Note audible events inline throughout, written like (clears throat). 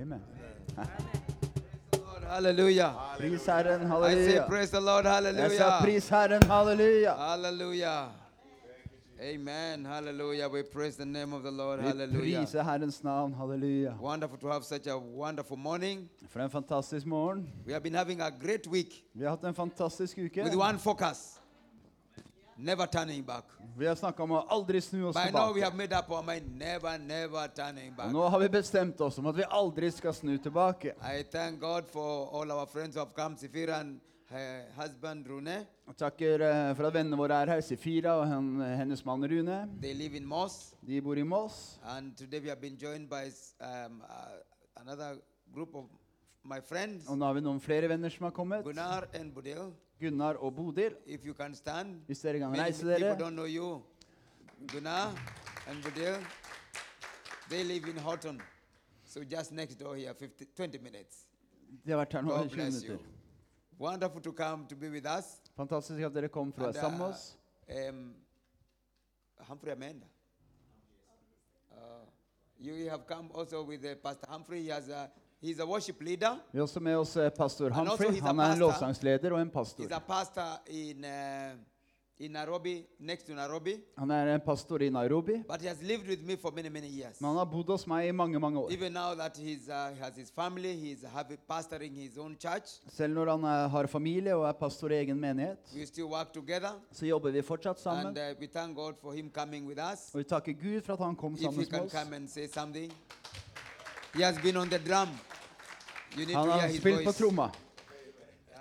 Amen. Lord, hallelujah. Pris Herren, I say praise the Lord, Jeg sa hallelujah. pris Herren, halleluja. Hallelujah. Amen. Hallelujah. We praise the name of the Lord. Vi Hallelujah. priser Herrens navn, halleluja. Wonderful to have such a wonderful morning. For en fantastisk morgen. We have been having a great week Vi har hatt en fantastisk uke. with one focus never turning back. Vi har snakka om å aldri snu oss By now, we tilbake. made up our mind never, never turning Og nå har vi bestemt oss om at vi aldri skal snu tilbake. I thank God for all our friends who have come, Sifira and her husband Rune. Og takker eh, for at vennene våre er her. Sifira og hen, hennes mann Rune. They live in Moss. De bor i Moss. And today we have been joined by um, uh, another group of my friends, Og nå har vi noen flere venner som har kommet. Gunnar and. Gunnar og Bodil. If you can stand. Hvis dere kan Many reise people dere. don't know you. Gunnar and Budil. They live in Houghton. So just next door here, 50, 20 minutes. De har vært her nå i God 20 bless you. minutter. Wonderful to come to be with us. Fantastisk at dere kom for å And, være sammen med uh, oss. um, Humphrey Amanda. Uh, you have come also with uh, Pastor Humphrey. He has a, he's a worship leader. Vi har også med oss eh, pastor Humphrey. Han er en lovsangsleder og en pastor. He's a pastor in, uh, in Nairobi, next to Nairobi. Han er en pastor i Nairobi. But he has lived with me for many, many years. Men han har bodd hos meg i mange mange år. Even now that he's, uh, he has his family, he's pastoring his own church. Selv når han uh, har familie og er pastor i egen menighet, We still work together. så jobber vi fortsatt sammen. And uh, we thank God for him coming with us. Og vi takker Gud for at han kom If he sammen med oss. come and say something. He has been on the drum. Han har spilt på tromma.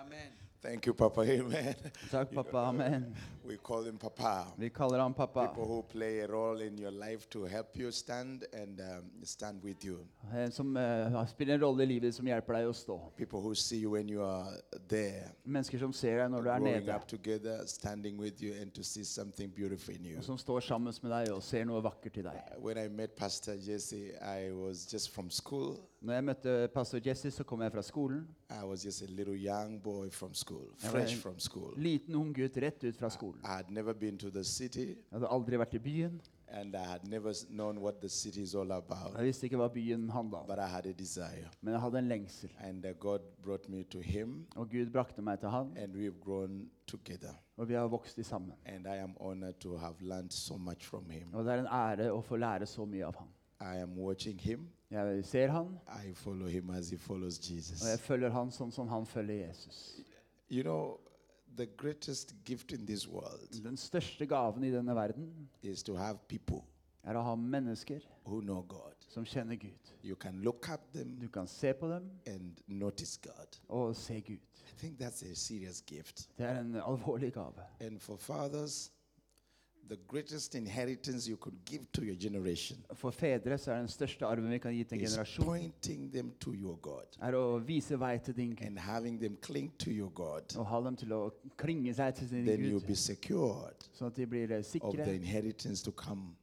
Amen. Thank you, Papa. Amen. Takk, pappa. Amen. We call him Papa. Vi kaller ham pappa. People who play a role in your life to help you stand and um, stand with you. Som uh, spiller en rolle i livet som hjelper deg å stå. People who see you when you are there, Mennesker som ser deg når du er growing up together, standing with you, and to see something beautiful in you. og som står sammen med deg og ser noe vakkert i deg. When I met Pastor Jesse, I was just from school. Når jeg møtte pastor Jesse, så kom jeg fra skolen. I was just a little young boy from school, fresh from school. Liten ung gutt rett ut fra skolen. I had never been to the city, Jeg hadde aldri vært i byen. and I had never known what the city is all about. Jeg visste ikke hva byen handla om. But I had a desire. Men jeg hadde en lengsel. And uh, God brought me to Him, Og Gud brakte meg til han, and we've grown together. og vi har vokst sammen. And I am honored to have learned so much from Him. Og det er en ære å få lære så mye av han. I am watching Him. Jeg ser han, I follow Him as He follows og jeg følger han sånn som han følger Jesus. You know, the greatest gift in this world Den største gaven i denne verden is to have people er å ha mennesker who know God. som kjenner Gud. You can look at them Du kan se på dem and notice God. og se Gud. I think that's a serious gift. Det er en alvorlig gave. And for fathers, the greatest inheritance you could give to your generation For fedre så er den største arven vi kan gi til en is generasjon, pointing them to your God. er å vise vei til din Gud. and having them cling to your God, Og ha dem til å klinge seg til sin then you'll be secured sånn at de blir eh, of sikre the inheritance to come,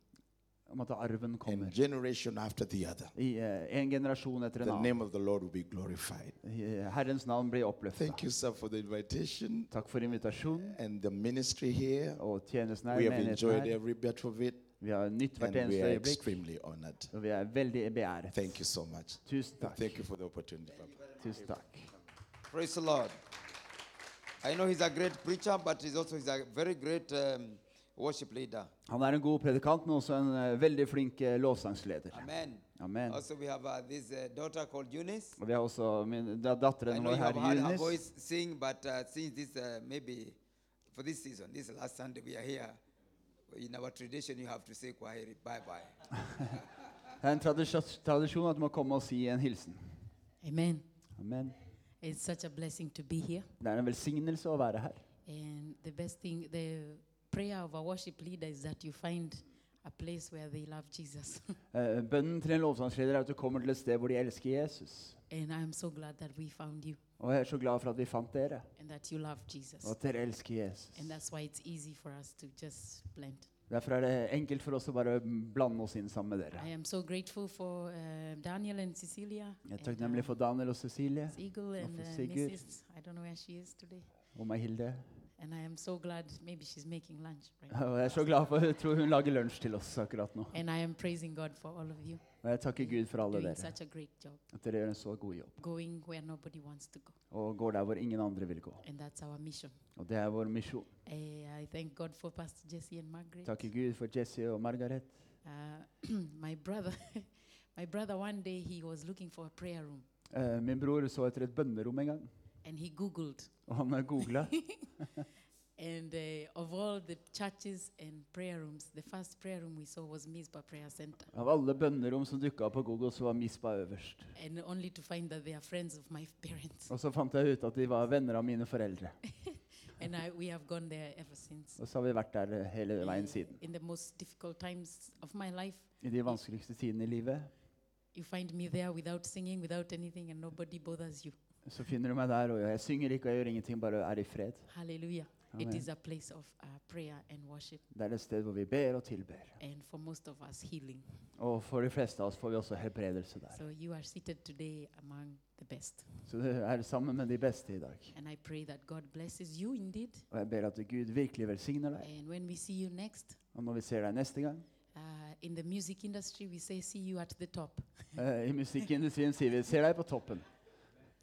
om at arven kommer. and generation after the other. I eh, en generasjon etter en The annen. name of the Lord will be glorified. I- Herrens navn blir oppløfta. Thank you, sir, for the invitation Takk for invitasjonen and the ministry here. og tjenesten her. We have menigheten enjoyed her. every bit of it, Vi har nytt hvert and we eneste are øyeblikk, extremely honored. og vi er veldig beæret. Thank you so much. Tusen takk. Thank you for the opportunity. Papa. Tusen takk. Praise the Lord. I know he's a great preacher, but he's also he's a very great um, worship leader. Han er en god predikant, men også en eh, veldig flink eh, lovsangsleder. Amen. Amen. Also, we have uh, this uh, daughter called Eunice. Og vi har også min, da, I datteren know vår you have her, heard her Junis. voice sing, but uh, since this, uh, maybe for this season, this last Sunday we are here, in our tradition, you have to say Kwaheri, bye bye. (laughs) Det er en tradisjon, tradisjon at du må komme og si en hilsen. Amen. Amen. It's such a blessing to be here. Det er en velsignelse å være her. And the best thing, the prayer of a worship leader is that you find a place where they love Jesus. (laughs) Eh, bønnen til en lovsangsleder er at du kommer til et sted hvor de elsker Jesus. and I'm so glad that we found you Og jeg er så glad for at vi fant dere, and that you love Jesus. og at dere elsker Jesus. And that's why it's easy for us to just blend. Derfor er det enkelt for oss å bare blande oss inn sammen med I dere. am so grateful for uh, Daniel and Cecilia. Jeg er and, takknemlig uh, for Daniel og Cecilie and for Sigurd. Mrs. I don't know where she is today. og meg, Hilde. And I am so glad. Maybe she's making lunch right now. Og jeg er så glad for jeg tror hun lager lunsj til oss akkurat nå. And I am praising God for all of you Og jeg takker Gud for alle doing dere. such a great job, At dere gjør en så god jobb. going where nobody wants to go. Og går der hvor ingen andre vil gå. And that's our mission. Og det er vår misjon. Jeg I thank God for Pastor Jesse and Margaret. Takker Gud for Jesse og Margaret. Uh, (clears throat) my brother, (laughs) my brother, one day he was looking for a prayer room, Eh, min bror så etter et bønnerom en gang, and he Googled. og han googla. (laughs) And uh, of all the churches and prayer rooms, the first prayer room we saw was Mizpah Prayer Center. Av alle bønnerom som dukka opp på Google, så var Mispa øverst. And only to find that they are friends of my (laughs) parents. Og så fant jeg ut at de var venner av mine foreldre. (laughs) And I, we have gone there ever since. Og så har vi vært der eh, hele veien siden. In the most difficult times of my life, I de vanskeligste tidene i livet you find me there without singing, without anything, and nobody bothers you. Så finner du meg der, og jeg synger ikke og jeg gjør ingenting, bare er i fred. Hallelujah. It is a place of uh, prayer and worship, Det er et sted hvor vi ber og tilber. and for most of us, healing. Og for de fleste av oss får vi også helbredelse der. So you are seated today among the best. Så du er sammen med de beste i dag. And I pray that God blesses you indeed. Og jeg ber at Gud virkelig velsigner deg. And when we see you next, Og når vi ser deg neste gang uh, in the music industry, we say, see you at the top. uh, I musikkindustrien sier vi 'ser deg på toppen'.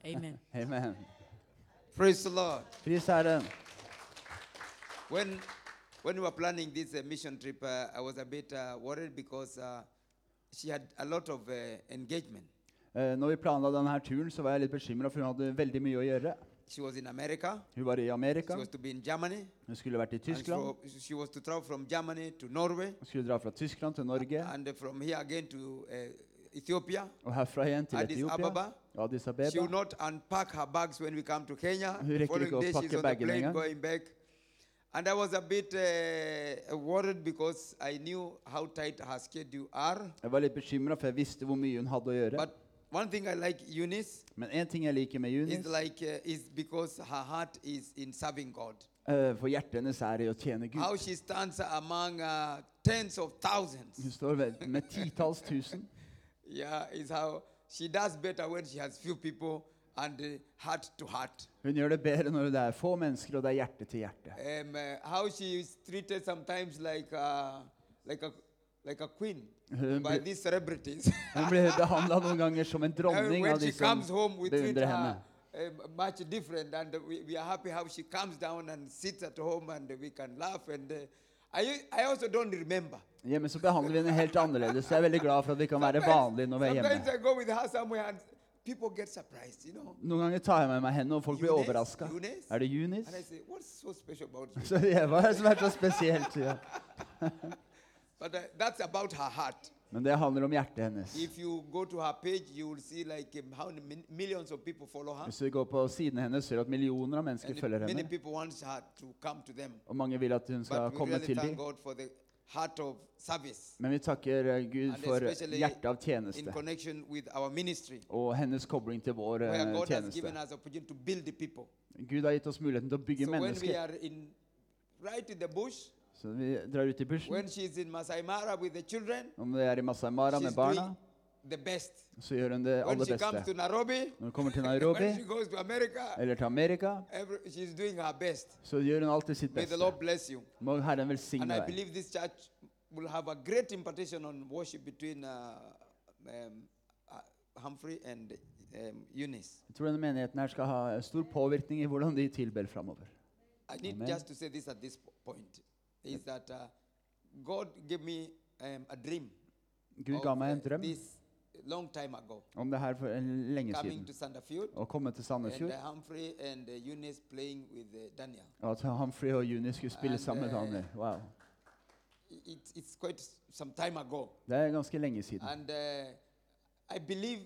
Amen. (laughs) Amen. Praise the Lord. Pris Herren. When, when we were planning this uh, mission trip, uh, I was a bit uh, worried because uh, she had a lot of uh, engagement. Eh, når vi planla denne turen, så var jeg litt bekymra, for hun hadde veldig mye å gjøre. She was in America. Hun var i She Amerika, was to be in Germany. hun skulle vært i And Tyskland. so she was to travel from Germany to Norway. Hun skulle dra fra Tyskland til Norge, And uh, from here again to uh, Ethiopia, og herfra igjen til Addis Etiopia. Ababa. Addis She will not unpack her bags when we come to Kenya. The following day, she's on the plane going back. And I was a bit uh, worried because I knew how tight her schedule are. Jeg var litt bekymra, for jeg visste hvor mye hun hadde å gjøre. But one thing I like Eunice Men en ting jeg liker med is Junis, like uh, is because her heart is in serving God. Uh, for hjertet hennes er i å tjene How Gud. she stands among uh, tens of thousands. Hun står med titalls tusen. (laughs) Yeah, is how she does better when she has few people and uh, heart to heart. Hun gjør det bedre når det er få mennesker, og det er hjerte til hjerte. Um, uh, how she is treated sometimes like uh, like a like a queen Hun by blir, these celebrities. (laughs) hun blir behandla noen ganger som en dronning when av she de som comes home, we treat beundrer her henne. um, much different, and we, we are happy how she comes down and sits at home, and we can laugh. And uh, I I also don't remember. Hjemme så behandler vi henne helt annerledes. Jeg er veldig glad for at vi kan være vanlige når vi er sometimes hjemme. I go with her somewhere, and people get surprised, you know. Noen ganger tar jeg med meg henne, og folk blir Eunice? overraska. Eunice? Er det? And I say, what's so special about (laughs) you? Så jeg, hva er det som er så spesielt? Ja. (laughs) But uh, that's about her heart. Men det handler om hjertet hennes. Page, like um. Hvis du går på siden hennes, ser du at millioner av mennesker And følger henne. to to. Og mange vil at hun skal But komme really til dem. Men vi takker eh, Gud for hjertet av tjeneste. Og hennes kobling til vår eh, tjeneste. Gud har gitt oss muligheten til å bygge mennesker. Så vi drar ut i bushen. when she's in Masai Mara with the children, Om det er i Masai Mara med barna, doing the best. så gjør hun det When aller she comes beste. Nairobi, Når hun kommer til (laughs) when she Nairobi goes to America, eller til Amerika, every, she's doing her best. så gjør hun alltid sitt May the beste. Lord bless you. Må Herren And velsigne I deg. believe this church will have a great impartation on worship between uh, um, uh, Humphrey and um, Eunice. Jeg tror denne menigheten her skal ha stor påvirkning i hvordan de tilber framover. I need Amen. just to say this at this po- point is that uh, God gave me um, a dream Gud ga meg en uh, drøm this long time ago om det her for en lenge coming siden. Sandefjord Å komme til and Sandefjord, uh, Humphrey and uh, Eunice playing with uh, Daniel. og at Humphrey og Juni skulle spille And, sammen med uh, Daniel. Wow. I- It's, it's quite some time ago. Det er ganske lenge siden. And uh, I believe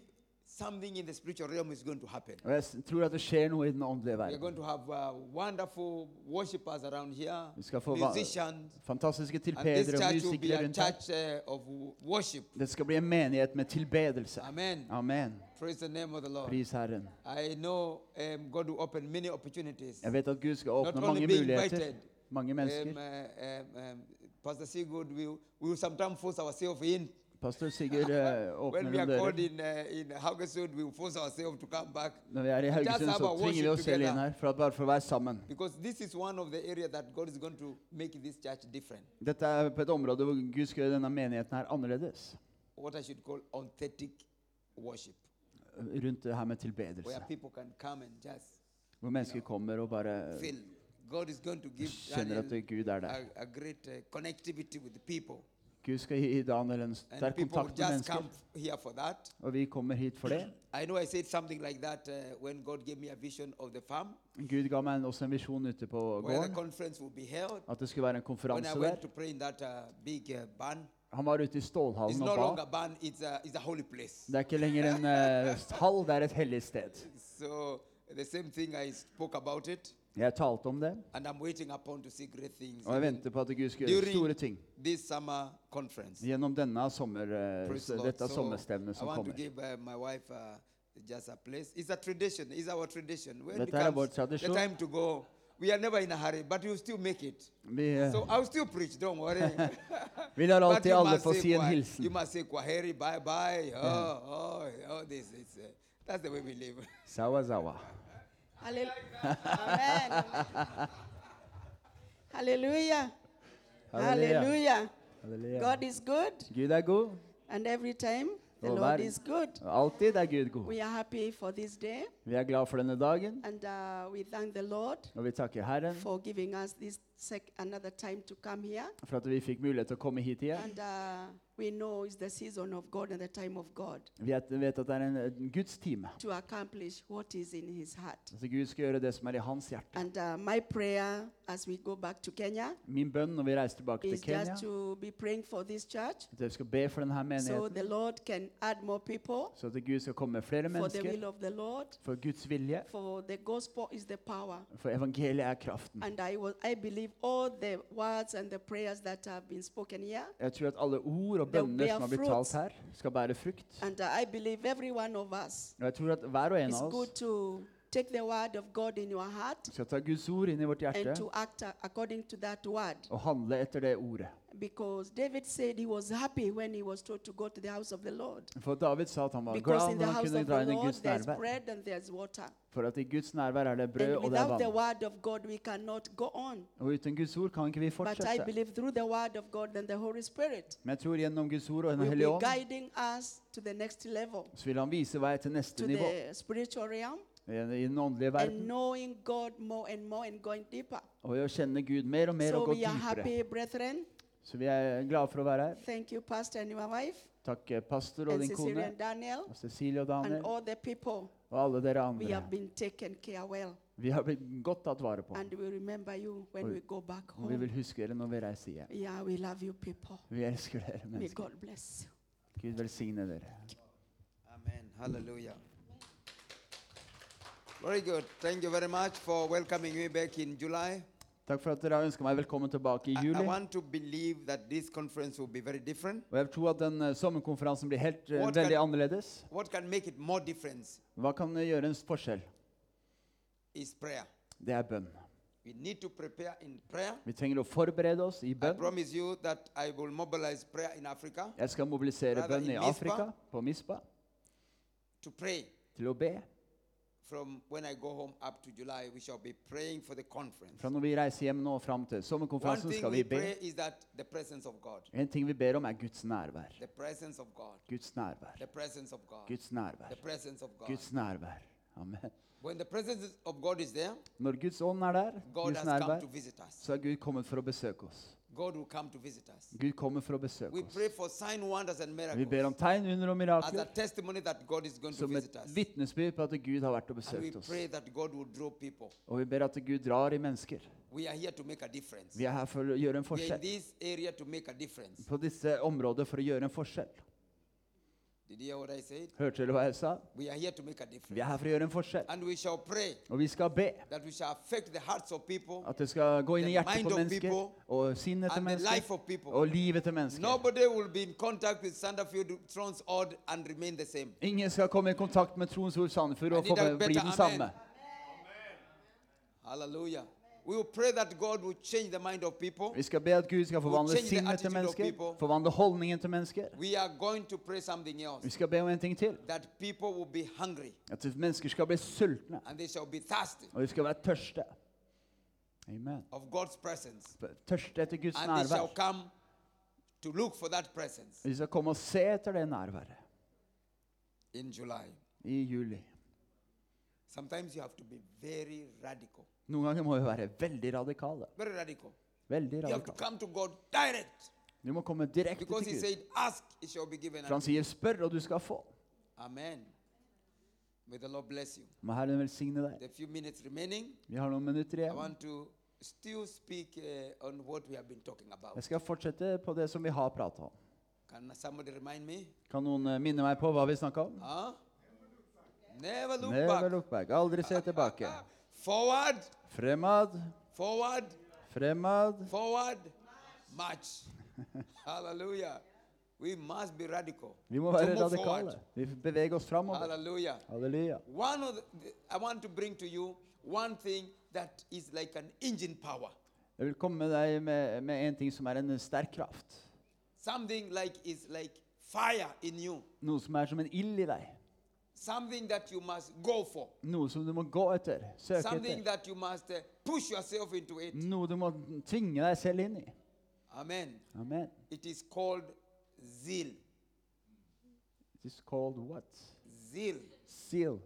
something in the spiritual realm is going to happen. Og jeg tror at det skjer noe i den åndelige We are verden. going to have uh, wonderful worshippers around here, Vi skal få va- musicians, fantastiske and this tilbedere og church will be musikere a rundt her. church uh, of w- worship. Det skal bli en menighet med tilbedelse. Amen. Amen. Praise the name of the Lord. Pris Herren. I know um, God will open many opportunities. Jeg vet at Gud skal Not åpne only mange being muligheter. invited. Mange Um, mennesker. uh, um, um, Pastor Sigurd, we, we will sometimes force ourselves in Pastor Sigurd eh, (laughs) åpner noen dører. come back. Når vi er i Haugesund, så tvinger vi oss selv inn her for at, bare for å være sammen. Dette er på et område hvor Gud skal gjøre denne menigheten her annerledes. Rundt det her med tilbedelse. Hvor mennesker kommer og bare kjenner at Gud er der. Gud skal gi Daniel en sterk kontakt med mennesker. Og vi kommer hit for det. I know I said something like that uh, when God gave me a vision of the farm, Gud ga meg også en visjon ute på gården. conference would be held. At det skulle være en konferanse der. went to pray in that uh, big uh, barn, Han var ute i stålhallen no og ba. barn, it's a, it's a. Det er ikke lenger en eh, (laughs) hall, det er et hellig sted. So the same thing I spoke about it, Jeg talte om det, and I'm waiting upon to see great things og jeg venter på at Gud skal gjøre store ting this summer conference. gjennom denne sommer, eh, Praise the Lord. dette So sommerstevnet I som want to kommer. give uh, my wife uh, just a place. It's a tradition. It's our tradition. When Dette er vår comes the tradisjon. time to go, we are never in a hurry, but you still make it. Vi, eh, So I'll still preach. Don't worry. (laughs) vi lar (laughs) alltid you alle must få say si en hilsen. You must say Kwaheri, bye bye. Oh, oh, oh, this is. Uh, that's the way we live. (laughs) Sawa, sawa. Hallelujah. Amen. Hallelujah. Halleluja. Hallelujah. Halleluja. God is good, Gud er god, and every time the Og Lord hver- is good. alltid er Gud god. We are happy for this day, Vi er glad for denne dagen, and uh, we thank the Lord og vi takker Herren for giving us this sec- another time to come here. for at vi fikk mulighet til å komme hit igjen. And uh, we know it's the season of God and the time of God Vi vet, vet at det er en, en Guds time. to accomplish what is in His heart. Altså Gud skal gjøre det som er i hans hjerte. And uh, my prayer as we go back to Kenya Min bønn når vi reiser tilbake til is Kenya, just to be praying for this church at vi skal be for denne so menigheten, the Lord can add more people så at Gud skal komme med flere for the mennesker, will of the Lord. for Guds vilje, For the gospel is the power. for evangeliet er kraften. And I, was, I believe all the words and the prayers that have been spoken here. Jeg tror at alle ord og bønner som har blitt talt her, skal bære frukt. And uh, I believe every one of us Og jeg tror at hver og en av oss take the word of God in your heart skal ta Guds ord inn i vårt hjerte and to act uh, according to that word. og handle etter det ordet. Because David said he was happy when he was told to go to the house of the Lord. For David sa at han var Because glad in når han house kunne of dra the inn i Lord Guds there's nærvær. bread and there's water. For at i Guds nærvær er det brød And og det er without the vann. word of God, we cannot go on. Og uten Guds ord kan ikke vi But I fortsette. believe through the word of God and the Holy Spirit, Men jeg tror gjennom Guds ord og Den will hellige be ånd, guiding us to the next level, så vil han vise vei til neste to nivå the spiritual realm, i den åndelige and verden. knowing God more and more and going deeper. Og å kjenne Gud mer og mer So og gå we are dypere. happy, brethren. Så vi er glade for å være her. Thank you, Pastor and your wife, Takk eh, pastor og and din Cecilia kone, and Daniel, og Cecilie og and Daniel, all the people. og alle dere We andre. have been taken care well, Vi har blitt godt tatt vare på. and we remember you when Oi. we go back Og vi vil home. huske dere når vi reiser hjem. Yeah, we love you, people. Vi elsker dere May mennesker. God bless you. Gud velsigne dere. Amen. Hallelujah. Very good. Thank you very much for welcoming me back in July. Takk for at dere har ønsket meg velkommen tilbake i juli. Og jeg tror at den eh, sommerkonferansen blir helt uh, veldig can- annerledes. What can make it more difference Hva kan eh, gjøre en forskjell? Det er bønn. We need to prepare in prayer. Vi trenger å forberede oss i I bønn. promise you that I will mobilize prayer in Africa Jeg skal mobilisere bønn i. Afrika, på Mispa, til å be. Fra når vi reiser hjem nå fram til sommerkonferansen, skal vi be. pray is that the presence of God, En ting vi ber om, er Guds nærvær. the presence of God, Guds nærvær. the presence of God, Guds nærvær. the presence of God. Guds nærvær. Amen. When the presence of God is there, Når Guds ånd er der, God Guds nærvær, så er Gud kommet for å besøke oss. God will come to visit us. Gud kommer for å besøke We oss. pray for sign wonders and Vi ber om tegn, under og mirakler testimony that God is going to som et vitnesbyrd på at Gud har vært og besøkt oss. that God will draw people. Og vi ber at Gud drar i mennesker. We are here to make a difference. Vi er her for å gjøre en forskjell. this area to make a difference. På disse områder for å gjøre en forskjell. Did you hear what I said? Hørte dere hva jeg sa? We are here to make a Vi er her for å gjøre en forskjell. Og vi skal be that we shall affect the hearts of people at det skal gå inn i hjertet på mennesker og sinnet til and mennesker og livet til mennesker. Ingen skal komme i kontakt med Trons Ord Sandefjord og bli den amen. samme. Hallelujah. Vi skal be at Gud skal forvandle sinnet til mennesker, people. forvandle holdningen til mennesker. Vi skal be om en ting til. At mennesker skal bli sultne, og de skal være tørste. Amen. Tørste etter Guds nærvær. Og de skal komme og se etter det nærværet i juli. Sometimes you have to be very radical. Noen ganger må vi være veldig radikale. Very radical. Veldig You have to radikale. come to God direct. Du må komme direkte til Gud. said, Ask, it shall be given For han sier 'spør, og du skal få'. Amen. May the Lord bless you. Må Herren velsigne deg. The few minutes remaining, Vi har noen minutter I igjen. want to still speak uh, on what we have been talking about. Jeg skal fortsette på det som vi har prata om. Can somebody remind me? Kan noen eh, minne meg på hva vi snakka om? Huh? Never look Never back. look back. Aldri se tilbake. (laughs) Forward, Fremad, forward, fremad. forward, march. (laughs) Hallelujah. We must be radical. Vi må være radikale. Vi beveger oss framover. Hallelujah. Halleluja. One of the, the- I want to bring to you one thing that is like an engine power. Jeg vil komme med deg med, med en ting som er en sterk kraft. Something like is like fire in you. Noe som er som en ild i deg. Something that you must go for. Noe som du må gå etter, søke Something etter. that you must uh, push yourself into it. Noe du må tvinge deg selv inn i. Amen. Amen. It is called zeal. It is called what? Zeal. Seal.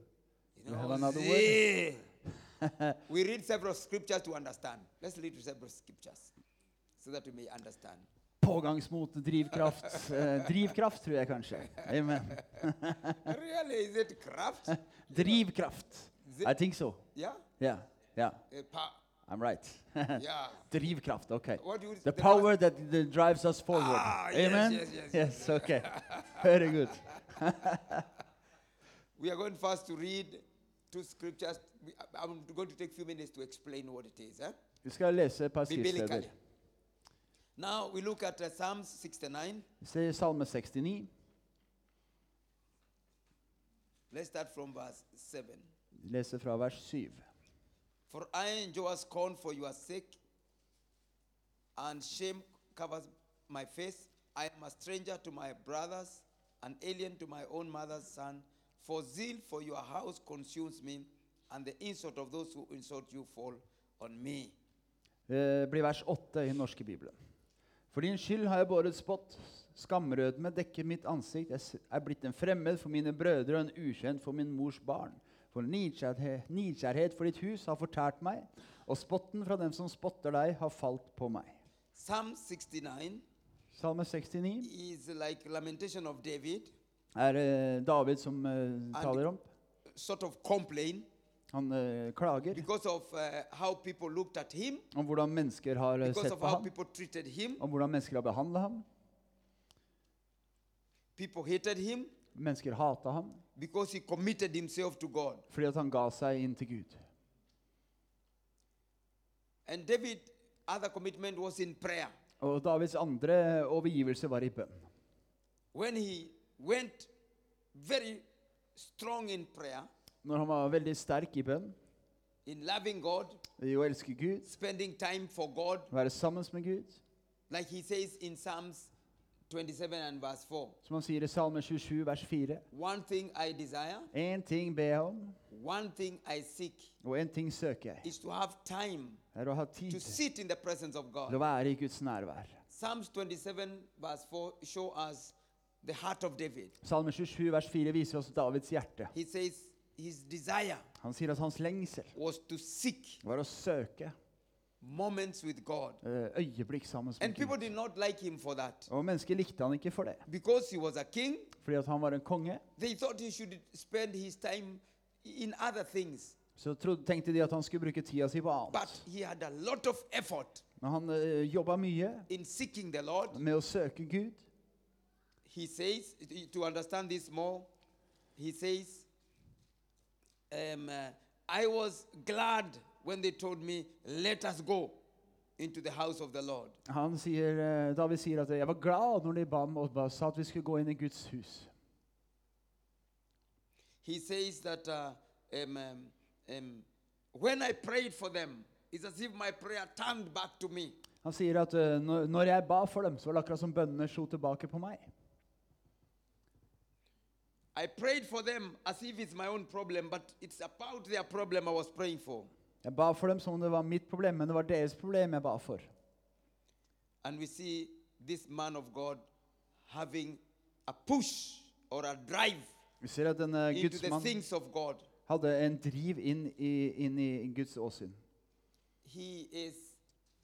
You You know, have another word? (laughs) we read several scriptures to understand. Let's read several scriptures so that we may understand. Pågangsmot, drivkraft. Eh, drivkraft, tror jeg kanskje. Amen. really, is it kraft? (laughs) Drivkraft. I think so. Yeah? Yeah, yeah, Uh, I'm right. (laughs) yeah. Drivkraft, okay. You The the power that, that drives us forward. Ah, Amen? yes, yes, Yes, okay. (laughs) Very good. We are going first to read two scriptures. I'm going to take a few minutes to explain what it is. Eh? Vi skal lese et par skriftsteder. Now we look at uh, Psalms 69. Vi ser Salme 69. Let's start from verse 7. Vi leser fra vers 7. For I endure scorn for your sake, and shame covers my face. I am a stranger to my brothers, an alien to my own mother's son. For zeal for your house consumes me, and the insult of those who insult you fall on me. Det blir vers 8 i den norske bibelen. For din skyld har jeg båret spott. Skamrødme dekker mitt ansikt. Jeg er blitt en fremmed for mine brødre og en ukjent for min mors barn. For nidkjærhet, for ditt hus har fortært meg, og spotten fra dem som spotter deg, har falt på meg. Psalm 69 Salme 69 is like lamentation of David, er eh, David som uh, taler om. sort of complain Han uh, klager of uh, how people looked at him, om hvordan mennesker har eh, sett på ham, him. om hvordan mennesker har behandlet ham. Him Mennesker hata ham because he committed himself to God. fordi han ga seg inn til Gud. David, other commitment was in prayer. Og Davids andre overgivelse var i bønn. When he went very strong in prayer, Når han var veldig sterk i bønn, in loving God, i å elske Gud, spending time for God, være sammen med Gud, like he says in Psalms 27 and verse 4. som han sier i Salme 27, vers 4. One thing I desire, en ting ber jeg om, one thing I seek, og en ting søker jeg. is to have time er å ha to tid sit in the presence of til å være i Guds nærvær. Psalms 27 verse 4 show us the heart of David. Salme 27, vers 4 viser oss Davids hjerte. He says his desire Han sier at hans lengsel was to seek var å søke moments with God. eh, øyeblikk sammen And med people Gud. did not like him for that. Og mennesker likte han ikke for det. Because he was a king, Fordi at han var en konge, they thought he should spend his time in other things. så trodde, tenkte de at han skulle bruke tida si på But annet. he had a lot of effort Men han uh, jobba mye in seeking the Lord. med å søke Gud. He says, to understand this more, he says, um, uh, I was glad when they told me, let us go into the house of the Lord. Han sier, eh, David sier at jeg var glad når de ba og ba- sa at vi skulle gå inn i Guds hus. He says that uh, um, um, um, when I prayed for them, It's as if my prayer turned back to me. Han sier at når, når jeg ba for dem, så var det akkurat som bønnene slo tilbake på meg. I prayed for them as if it's my own problem, but it's about their problem I was praying for. Jeg ba for dem som om det var mitt problem, men det var deres problem jeg ba for. And we see this man of God having a push or a drive Vi ser at denne into the things of God. hadde en driv inn i, inn i Guds åsyn. He is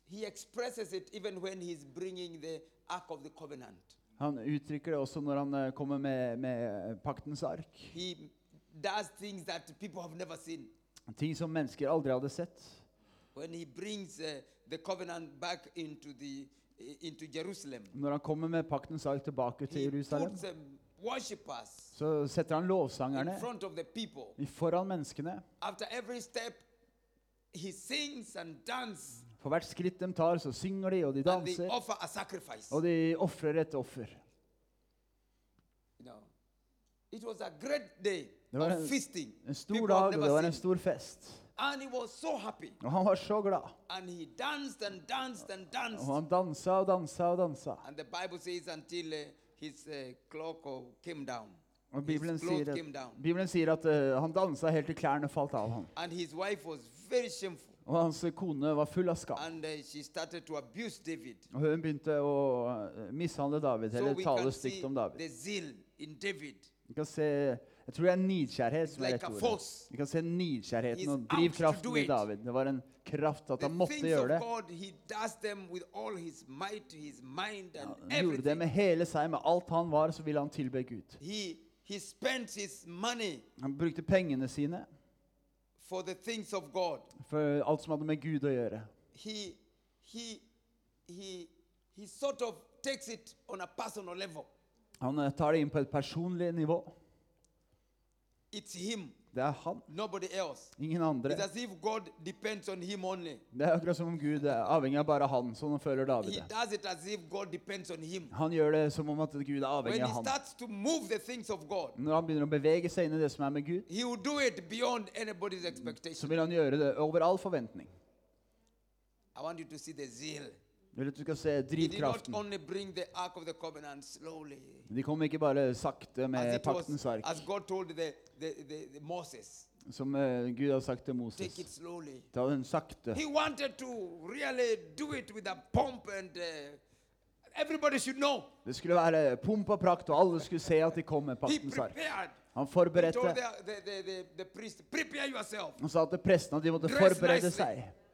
he expresses it even when he's bringing the ark of the covenant. Han uttrykker det også når han eh, kommer med, med paktens ark. He does things that people have never seen. Ting som mennesker aldri hadde sett. When he brings uh, the covenant back into the into Jerusalem, Når han kommer med paktens ark tilbake til Jerusalem, så setter han lovsangerne foran menneskene. After every step, he sings and dances, For hvert skritt de tar, så synger de, og de and they danser. offer a sacrifice. Og de ofrer et offer. You know, it was a great day Det var of en- feasting. En stor People dag, og det var en seen. stor fest. And he was so happy. Og han var så glad. And he danced and danced and danced. Og han dansa og dansa og dansa. And the Bible says until uh, his uh, cloak uh, came down. Og Bibelen his clothes sier, came at, down. Bibelen sier at eh, han dansa helt til klærne falt av ham. And his wife was very shameful. Og hans kone var full av skam. And uh, David. Og hun begynte å eh, mishandle David, So eller tale stygt om David. Vi kan se, jeg tror det er nidkjærhet som er like rett ordet. Vi kan se nidkjærheten og drivkraften i. David. Det var en kraft at The han måtte gjøre det. God, might, mind, and Han gjorde det med hele seg, med alt han var, så ville han tilbe Gud. He, he Han brukte pengene sine for the things of God. for alt som hadde med Gud å gjøre. He, he, he, he sort of takes it on a personal level. Han eh, tar det inn på et personlig nivå. It's him, Det er han, ingen andre. It's as if God depends on him only. Det er akkurat som om Gud er avhengig av bare han, som han føler David He det. does it as if God depends on him. Han gjør det som om at Gud er avhengig av han. Når han begynner å bevege seg inn i det som er med Gud, så vil han gjøre det over all forventning. I want you to see the zeal. Jeg vil at du skal se drivkraften. De kom ikke bare sakte med paktens ark, the, the, the, Moses, som uh, Gud har sagt til Moses. Ta den sakte. Han ville to really pomp and uh. Det skulle være pomp og prakt, og alle skulle se at de kom med paktens ark. Han forberedte. Han sa til prestene at de måtte Dress forberede nicely. seg.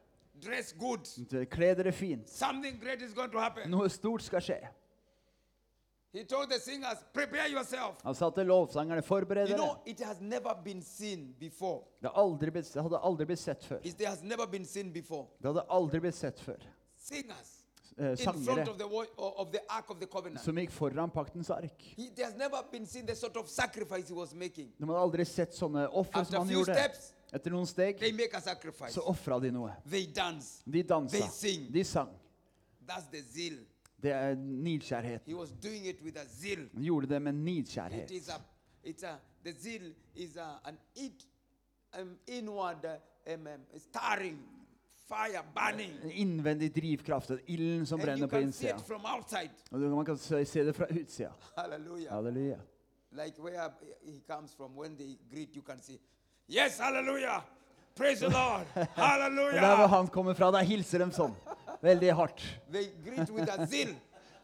Dress good. Kle dere fint. Something great is going to happen. Noe stort skal skje. He told the singers, prepare yourself. Han sa til lovsangerne forbered You dere. know, it has never been seen before. Det, aldri blitt, det hadde aldri blitt sett før. It has never been seen before. Det hadde aldri blitt sett før. Singers Eh, sangere of the, of the Ark of the Covenant. som gikk foran paktens ark. He, it has never been seen the sort of sacrifice he was making. De hadde aldri sett sånne offer som han gjorde. steps, Etter noen steg they make a sacrifice. så ofra de noe. They dance. De dansa. They sing. De sang. That's the zeal. Det er nidkjærhet. He was doing it with a zeal. Han gjorde det med It nidkjærhet. is a, it's a, the zeal is a, an it, um, inward, um, starring fire burning. En innvendig drivkraft. Ilden som And brenner på innsida. it. Og man kan se det fra utsida. Halleluja. Halleluja. Like where he comes from, when they greet, you can see, yes, hallelujah. Praise the Lord. (laughs) Halleluja! Der hvor han kommer fra, der hilser de sånn. Veldig hardt. They greet with a zeal.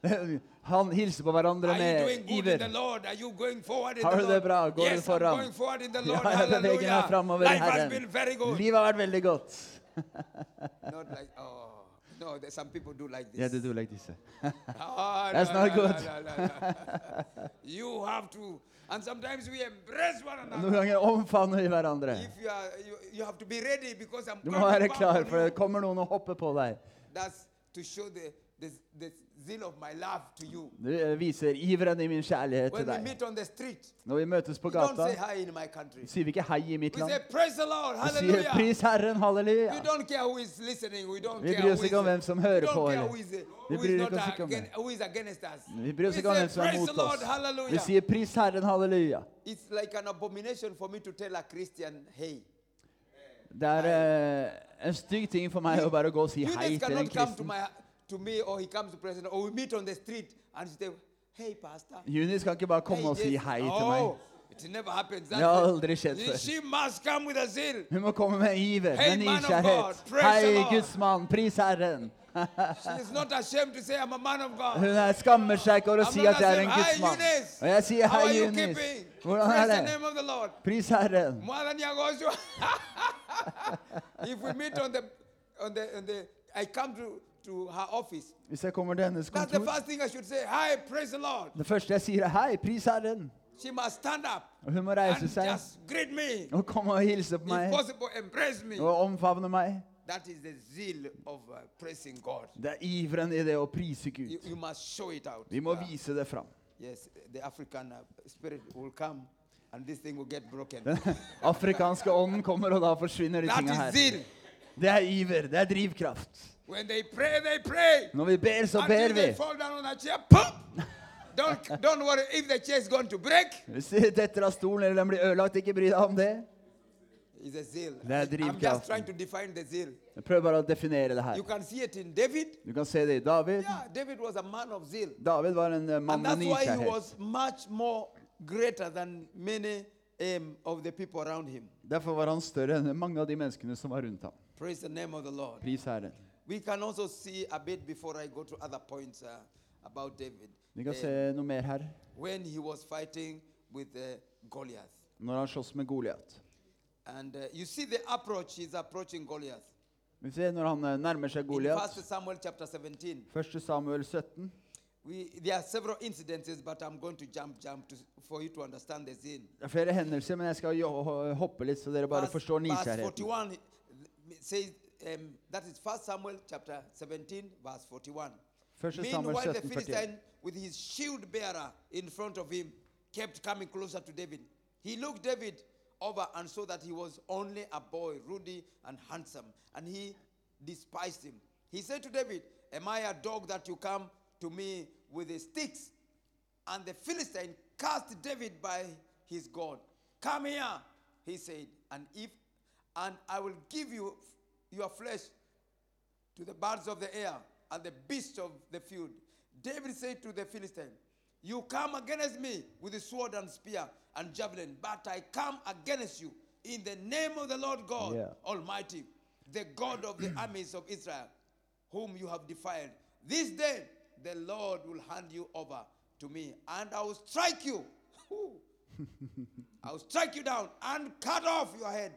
(laughs) Han hilser på hverandre Are you med doing good in the iver. Lord? Are you going forward in Har du det bra? Går du yes, I'm foran? going forward in the Ja, Lord. jeg beveger meg framover i Life has been Herren. very good. Livet har vært veldig godt. (laughs) Not like, oh, no, some people do like this. Du like That's no, not no, good. no, no, no. you have to, and sometimes we embrace one Noen ganger omfavner vi hverandre. If you are, you, you have to be ready because I'm Du må coming være back klar, on for you. det kommer noen og hopper på deg. That's to show the, the, the zeal of my love to you. Du viser iveren i min kjærlighet When til we deg. meet on the street, Når vi møtes på we don't say gata, hi in my country. sier vi ikke hei i mitt We land. praise the Lord, Vi sier hallelujah. pris Herren, halleluja. We don't care who is listening. We don't Vi care bryr who oss is, ikke om hvem som hører don't på, eller- is, Vi who is bryr not oss ikke om again, who is against us. Vi bryr oss ikke om say, hvem som er praise the mot Lord, oss. Vi hallelujah. sier pris Herren, halleluja. It's like an abomination for me to tell a Christian, hey. Det er eh, en stygg ting for meg å bare gå og si hei til en cannot come to, kristen. my, to me or he comes to president or we meet on the street and say, hey, pastor. Junis kan ikke bare komme og si Jesus." hei til oh, meg. It never happens. Det har That's aldri skjedd før. She must come with a zeal. (laughs) Hun må komme med iver, Hey, med nysgjerrighet. God, praise the Hei, Lord. Guds mann, pris Herren. (laughs) She is not ashamed to say, I'm a man of God. Hun er skammer seg ikke over å I'm si at jeg er en. Guds mann. Og jeg sier hei, are you Junis. keeping? Hvordan Praise er the det? name of the Lord. Pris Herren. (laughs) If we meet on the, on the, on the, I come to, to her office. Hvis jeg kommer til hennes That's the kontor, first thing I should say. Hi, praise the Lord. det første jeg sier er hei, pris Herren. She must stand up Og hun må reise and seg just greet me. og komme og hilse på If meg possible, embrace me. og omfavne meg. That is the zeal of uh, praising God. Det er iveren i det å prise You, Gud. you must show it out. Vi må Uh, vise det fram. yes, the African uh, spirit will come and this thing will get broken. Den (laughs) afrikanske ånden kommer, og da forsvinner de that is her. zeal. Det er iver, det er drivkraft. When they pray, they pray. Når vi ber, så ber vi. fall down on a don't, don't worry if the chair is going to break. Hvis de detter av stolen eller den blir ødelagt, ikke bry deg om det. It's a zeal. Det er drivkraften. trying to define the zeal. Jeg prøver bare å definere det her. You can see it in David. Du kan se det i David. Yeah, David was a man of zeal. David var en eh, mann med nysgjerrighet. was much more greater than many um, of the people around him. Derfor var han større enn mange av de menneskene som var rundt ham. Praise the name of the Lord. Pris Herren. We can also see a bit before I go to other points about David. Vi kan også se noe mer her. when he was fighting with uh, Goliath. Når han slåss med Goliat. And uh, you see the approach he's approaching Goliath. Vi ser når han eh, nærmer seg In Goliat. 1 Samuel chapter 17, 1. Samuel 17. we, there are several incidences, but I'm going to jump, jump to, for you to understand the scene. Det er flere hendelser, men jeg skal hoppe litt, så dere bare forstår verse 41 says, um, that is 1 Samuel chapter 17, verse 41. 1. Samuel Meanwhile, the 17, 41. Philistine, with his shield bearer in front of him, kept coming closer to David. He looked David over and saw that he was only a boy, ruddy and handsome, and he despised him. He said to David, Am I a dog that you come to me with the sticks? And the Philistine cast David by his God. Come here, he said, and if and I will give you your flesh to the birds of the air and the beasts of the field. David said to the Philistine, You come against me with the sword and spear and javelin, but I come against you in the name of the Lord God Yeah. Almighty, the God of the (clears throat) armies of Israel, whom you have defiled. This day the Lord will hand you over to me, and I will strike you. (laughs) (laughs) I will strike you down and cut off your head.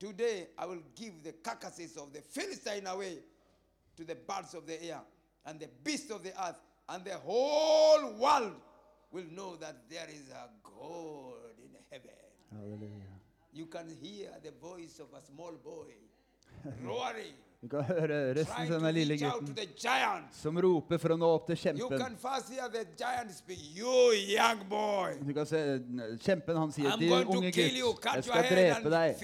Today I will give the carcasses of the Philistine away to the birds of the air and the beasts of the earth, and the whole world will know that there is a God in heaven. Halleluja. You can hear the voice of a small boy (laughs) roaring, Du kan høre av to denne lille gutten som roper for å nå opp til kjempen. Du kan se Kjempen han sier til den unge gutt, jeg skal drepe deg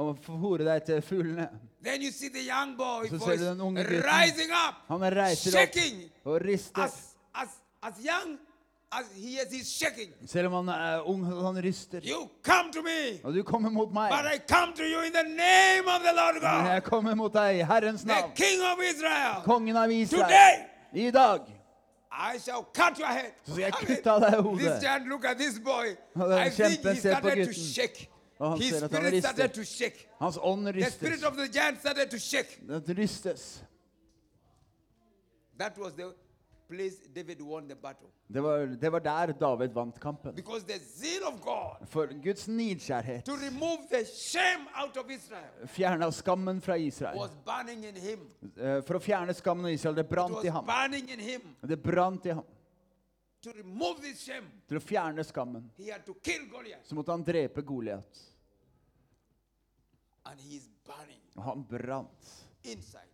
og hore deg til fuglene. Så ser du den unge gutten. up, Han reiser opp shaking, og rister. as, as, as young as he is, he's shaking. Selv om han er ung, han rister. You come to me, Og du kommer mot meg. but I come to you in the name of the Lord Men God, jeg kommer mot deg i Herrens the navn. King of Israel. Kongen av Israel. Today, I dag I shall cut your head. så skal jeg kutte av deg This hodet. giant, look at this boy. Den I think he started to shake. Og han His ser at han spirit started rister. to shake. Hans ånd The spirit ristes. of the giant started to shake. Det ristes. That was the place David won the battle. Det var, det var der David vant kampen. Because the zeal of God For Guds nidkjærhet to remove the shame out of Israel fjerna skammen fra Israel. was burning in him. Eh, For å fjerne skammen av Israel. Det It brant was i ham. burning in him. Det brant i ham. To remove this shame, Til å fjerne skammen he had to kill Goliath. så måtte han drepe Goliat. And he is burning Og han brant inside.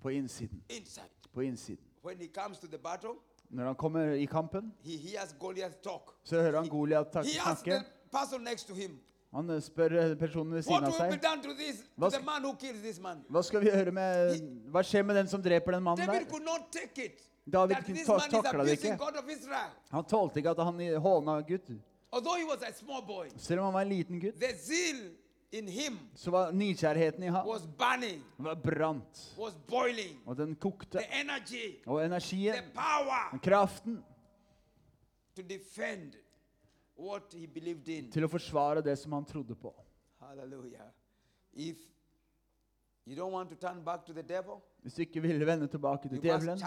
på innsiden. Inside. På innsiden. When he comes to the battle, Når han kommer i kampen, he hears Goliath talk. så hører han Goliat He asks snakke. the person next to him, Han eh, spør personen ved siden av will be seg done to this, to Hva the sk- man who kills this man? Hva skal vi gjøre med Hva skjer med den som dreper den mannen David der? could not take it. David that this ta- man is takla det abusing ikke. God of Israel. Han tålte ikke at han håna Gud. Although he was a small boy, Selv om han var en liten gutt, the zeal så var nidkjærheten i ham var brant. Og den kokte. Energy, Og energien, power kraften, til å forsvare det som han trodde på. Devil, Hvis du ikke ville vende tilbake til djevelen,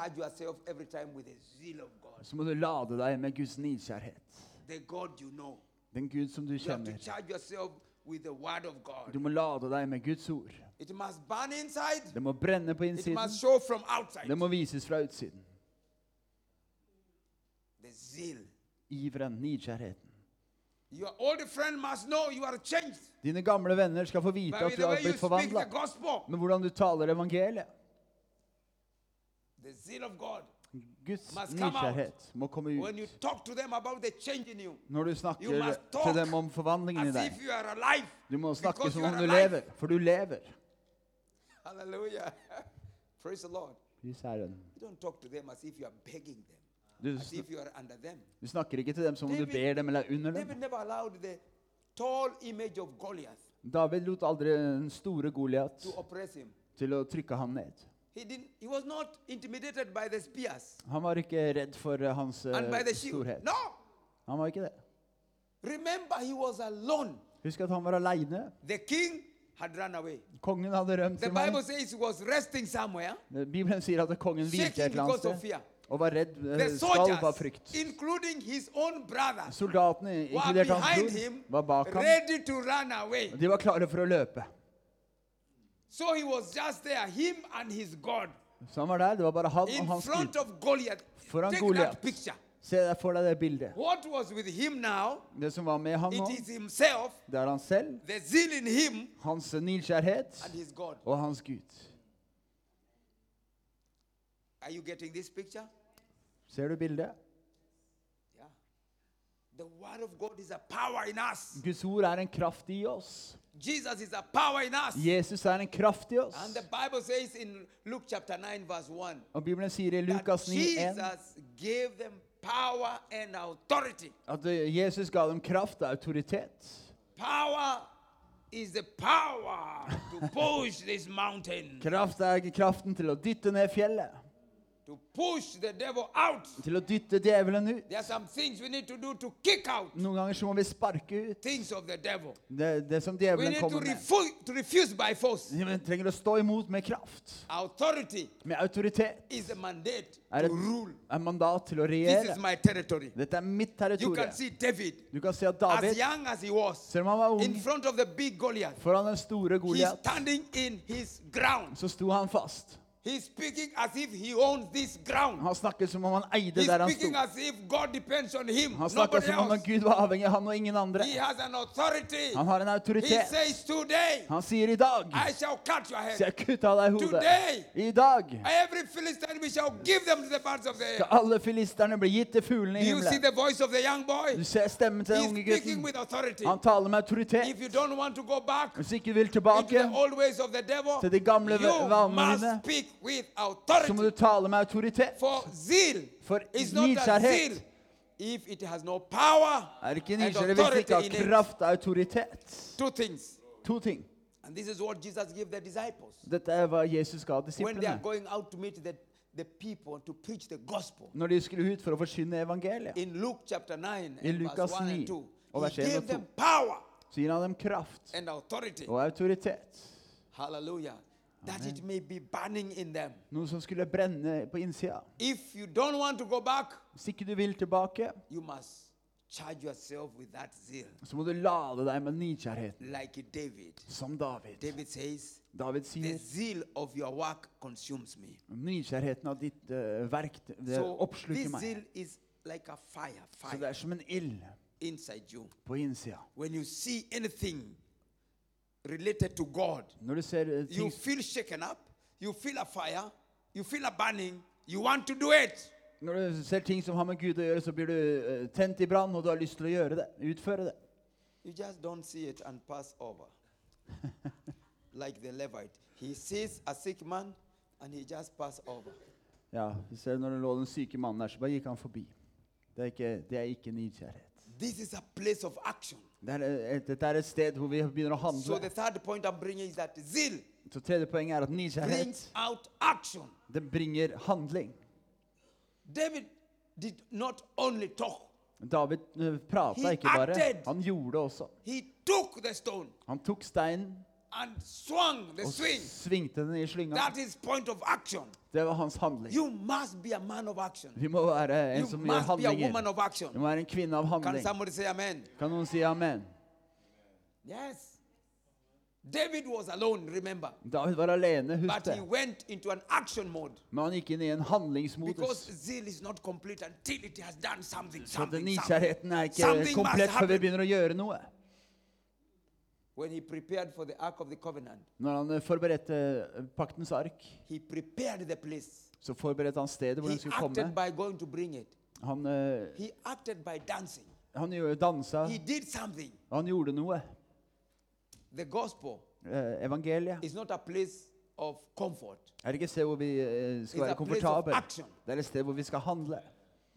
så må du lade deg med Guds know. Den Gud som du kjenner. Charge yourself with the word of God. Du må lade deg med Guds ord. It must burn inside. Det må brenne på It innsiden. must show from outside. Det må vises fra utsiden. The zeal. Iveren, nidkjærheten. Your old friend must know you are changed. Dine gamle venner skal få vite By at the du har way you blitt speak forvandla. gospel. Men hvordan du taler evangeliet. The zeal of God. Guds nidkjærhet må komme ut. Når du snakker til dem om forvandlingen i deg. Du må snakke som om du lever, for du lever. (laughs) Halleluja. (laughs) Praise the Lord. Pris Herren. Du, du snakker ikke til dem som om du ber dem eller er under dem. David lot aldri den store Goliat til å trykke ham ned. He didn't. He was not intimidated by the spears Han var ikke redd for eh, hans eh, and by the shield. storhet. No. Han var ikke det. Remember, he was alone. Husk at han var aleine. The king had run away. Kongen hadde rømt The til Bible meg. says he was resting somewhere, Bibelen sier at kongen hvilte et eller annet of sted fear. og var redd, The eh, skalv av soldiers, frykt. including his own brothers, Soldatene, were inkludert hans behind bror, var bak ham. ready to run away. De var klare for å løpe. So he was just there, him and his God, Så han var der. Det var bare han og hans front Gud. of Goliath. Foran Take Goliat. picture. Se deg for deg det bildet. What was with him now? Det som var med ham nå, It is himself, det er han selv, the zeal in him, hans nidkjærhet and his God. og hans Gud. Are you getting this picture? Ser du bildet? Yeah. The word of God is a power in us. Guds ord er en kraft i oss. Jesus is a power in us. Jesus er en kraft i oss. And the Bible says in Luke chapter 9, verse 1, Og Bibelen sier i Lukas 9, 1 Jesus gave them power and authority. at Jesus ga dem kraft og autoritet. Power is the power to (laughs) push this mountain, Kraft er kraften til å dytte ned fjellet. Til å dytte djevelen ut. There are some things we need to do to kick out Noen ganger så må vi sparke ut things of the devil. det, det som djevelen kommer med. refu- to refuse by force. Vi trenger å stå imot med kraft. Authority Med autoritet. is a mandate Er to et mandat til å regjere. is my territory. Dette er mitt You territorium. can see David, Du kan se at David, young as selv om han var ung, front of the big Goliath, foran den store he's Goliat, standing in his ground. så sto han fast. He's speaking as if he owns this ground. Han snakker som om han eide He's der han speaking sto. as if God depends on him, Han snakker som om Gud var avhengig av han og ingen andre. He has an authority. Han har en He autoritet. says, Today Han sier i dag I shall cut your skal jeg kutte av deg hodet. Today I dag every Philistine we shall give them to the birds of the skal alle filisterne bli gitt til fuglene i Do you see himmelen. the voice of the young boy? Du ser stemmen til den unge speaking gutten. with authority. Han taler med autoritet. If you don't want to go back Hvis ikke du vil tilbake, the old ways of the devil, Til de gamle vanene dine. Så må du tale med autoritet. For zeal For nidkjærhet if it has no power er ikke nidkjærhet hvis det ikke har kraft og autoritet. Two. To ting. And this is what Jesus gave the disciples. Dette er hva Jesus ga When they are disiplene going out to meet the, the people to preach the gospel. når de skulle ut for å forkynne evangeliet. In Luke chapter 9, I Lukas 9, 2, og vers 1 og 2. Så gir han dem kraft og autoritet. Hallelujah. That it may be burning in them. Noe som skulle brenne på innsida. If you don't want to go back, Hvis ikke du vil tilbake, you must charge yourself with that zeal, så må du lade deg med nidkjærheten, like David. som David. David says, David The sier zeal of your work consumes me. nidkjærheten av ditt eh, verk det So oppsluker this zeal meg. is like a fire, Så det fire er som en ild inside you. på innsida. When you see anything related to God, Når du ser eh, you feel shaken up, you feel a fire, you feel a burning, you want to do it. Når du ser ting som har med Gud å gjøre, så blir du eh, tent i brann, og du har lyst til å gjøre det. Utføre det. You just don't see it and pass over. (laughs) like the Levite. He sees a sick man and he just pass over. Ja, du ser Når det lå den syke mannen der, så bare gikk han forbi. Det er ikke, det er ikke nidkjærhet. This is a place of action. Det er, et- dette er et sted hvor vi begynner å So the handle. third point I'm bringing is that zeal Så tredje poenget er at nysgjerrighet brings out action. det bringer handling. David did not only talk, David uh, prata He ikke bare, acted. han gjorde også. he took the stone Han tok steinen and swung the og swing. svingte den i slynga. That is point of action. Det var hans handling. You must be a man of action. Vi må være en You som gjør must be a woman of action. Vi må være en kvinne av Can handling. somebody say amen? Kan noen si amen? Yes. David was alone, remember. David var alene, But he went into an action mode Men han gikk inn i en because handlingsmodus. zeal is not complete until it has done something. Så den something, something. nysgjerrigheten er ikke Something must komplett før vi happen. begynner å gjøre noe. When he prepared for the Ark of the Covenant, Når han eh, forberedte eh, paktens ark, he prepared the place. så forberedte han stedet hvor He den skulle acted komme. by going to bring it. Han, eh, He acted by dancing. han gjorde- dansa, He did something. han gjorde noe. The gospel Eh, Evangeliet is not a place of comfort. er ikke et sted hvor vi eh, skal It's a være place of komfortable. action. Det er et sted hvor vi skal handle.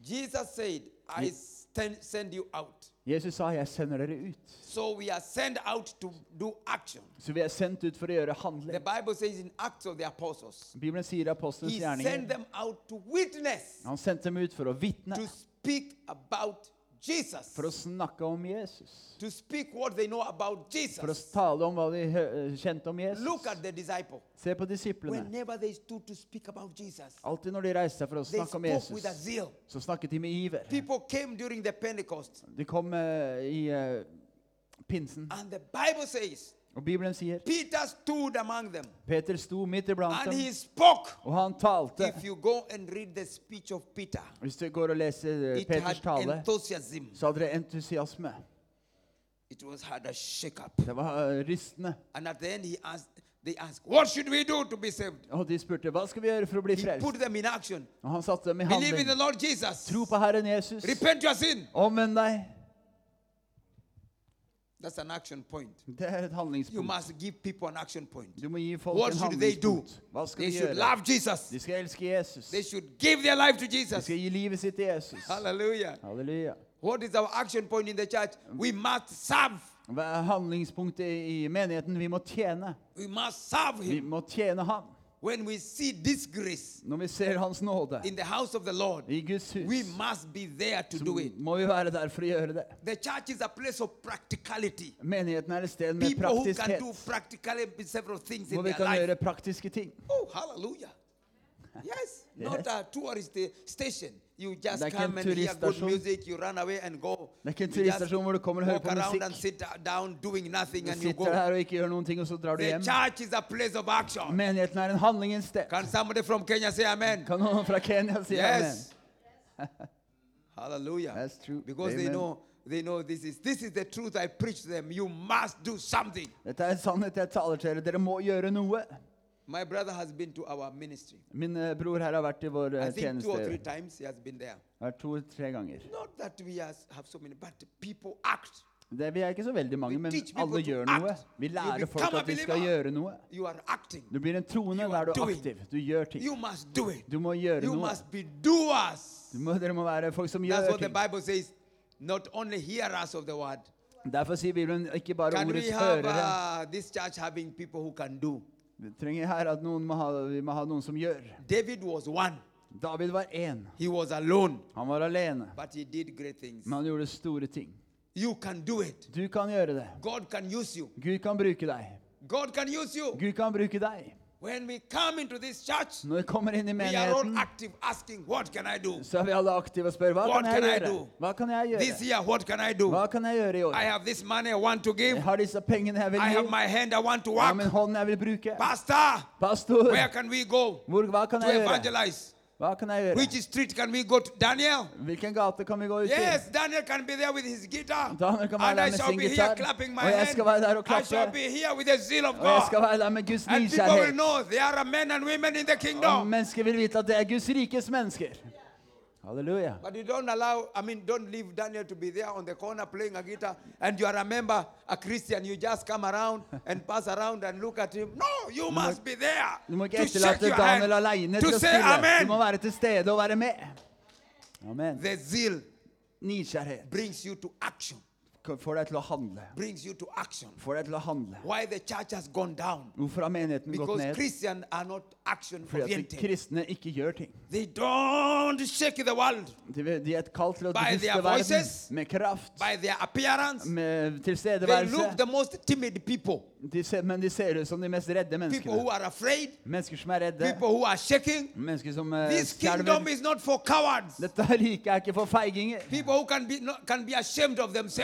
Jesus said, I send you out. Jesus sa 'jeg sender dere ut'. So we are sent out to do action. Så vi er sendt ut for å gjøre The. Bible says in Acts of the Apostles, Bibelen sier i apostelens He sent them out to witness, Han sendte dem ut for å vitne, to speak about Jesus, for å snakke om Jesus. to speak what they know about For å tale om hva de kjente om Jesus. Look at the disciple. Se på disiplene. Whenever they stood to speak about Jesus, Alltid når de reiste seg for å snakke om Jesus, with a Jesus, zeal. så snakket de med iver. People came during the Pentecost, De kom uh, i uh, pinsen, and the Bible says og Bibelen sier Peter stood among them Peter sto midt iblant and he dem, spoke. og han talte. If you go and read the speech of Peter, Hvis du går og leser eh, it Peters had tale, enthusiasm. så hadde det entusiasme. It was had a shake up. Det var eh, rystende. And at the end, he asked, they asked, What should we do to be saved? Og de spurte hva skal vi gjøre for å bli He frelst. put them in action. Og han satte dem i Believe in handling. Lord Jesus. Tro på Herren Jesus. Repent your sin. Omvend deg. That's an action point. Det er et You must give people an action point. Du må gi folk What en should they do? Hva skal They de should gjøre? love Jesus. De skal elske Jesus. They should give their life to De Jesus. skal gi livet sitt til Jesus. Hallelujah. Halleluja. What is our action point in the church? We must serve. Hva er handlingspunktet i menigheten? Vi må tjene. We must serve Vi Him. må tjene Han. When we see disgrace Når vi ser Hans nåde in the house of the Lord, i Guds hus, we must be there to så do it. må vi være der for å gjøre det. The church is a place of practicality. Menigheten er et sted med People who can praktiskhet, do practically several things hvor in vi their kan life. gjøre praktiske ting. Oh, hallelujah. Yes, not a tourist uh, station. You just come en and hear good turiststasjon. music, you run away and go. Det er ikke en You just turiststasjon hvor du kommer og hører walk på around musikk. and sit down doing nothing Du and you sitter go. her og ikke gjør noen ting, og så drar du The hjem. church is a place of action. Menigheten er en handlingens sted. Can somebody from Kenya say amen? Kan noen fra Kenya si amen? Yes. (laughs) Hallelujah. That's true. Because they Amen. know they know this is this is the truth I preach to them. You must do something. Dette er en sannhet jeg taler til dere. Dere må gjøre noe. My brother has been to our ministry. Min eh, bror her har vært i vår I eh, think two or three tjeneste. times he has been there. Vært to-tre ganger. Not that we has, have so many, but people act. Det, vi er ikke så veldig mange, men teach people alle to gjør act. noe. Vi You lærer become folk a at de skal believer. gjøre noe. You are acting. Du blir en troende, You are er du doing. aktiv. Du gjør ting. You must do it. Du må gjøre You noe. must be doers. Du må, dere må være folk som That's gjør what the ting. Bible says. Not only hearers of the word. Derfor sier Bibelen ikke bare Can we ordets have hørere. uh, this church having people who can do? Vi trenger her at noen må ha, vi må ha noen som gjør. David was one. David var én. He was alone, Han var alene, but he did great things. men han gjorde store ting. You can do it. Du kan gjøre det. God can use you. Gud kan bruke deg. God can use you. Gud kan bruke deg. When we come into this church, Når vi kommer inn i we are all menigheten, active, asking, What can I do? så er vi alle aktive og spør hva What kan jeg can I gjøre? do? Hva kan jeg This gjøre? year, what can I do? Kan jeg gjøre i år? I have this money I want to give. Har disse pengene jeg vil I have gi. my hand I want to Jeg har min work. hånd jeg vil bruke. Pastor, Pastor, where can we go hvor, hva kan to jeg gjøre? evangelize? Hva kan jeg gjøre? Which street can we go to? Daniel? Hvilken gate kan vi gå ut Yes, til? Daniel can be there with his guitar. Daniel kan være And der I med shall sin be here gitar. clapping my Og jeg skal være der og hand. I shall be here with the zeal of Og jeg skal God. være der med Guds And people will know there are men and women in the Og kingdom. mennesker vil vite at det er Guds rikes mennesker. Halleluja. But you don't allow, I mean, don't leave Daniel to be there on the corner playing a guitar and you are a member, a Christian. You just come around (laughs) and pass around and look at him. No, you must be there Du må ikke to etterlate Daniel alene to til å say spille. Du amen. må være til stede og være med. Amen. The zeal brings you to action. Får deg til å handle. brings you to action. Får deg til å handle. Why the church has gone down? Hvorfor har menigheten gått ned? Christians are not action Fordi at de kristne ikke gjør ting. They don't shake the world De, de er kalt til å By their verden voices, med kraft, by their appearance. med They tilstedeværelse. look the most timid people. De ser, men de ser ut som de mest redde menneskene. afraid. Mennesker som er redde. Shaking. Mennesker som This skjelver. Dette riket er ikke for feiginger. Can be, can be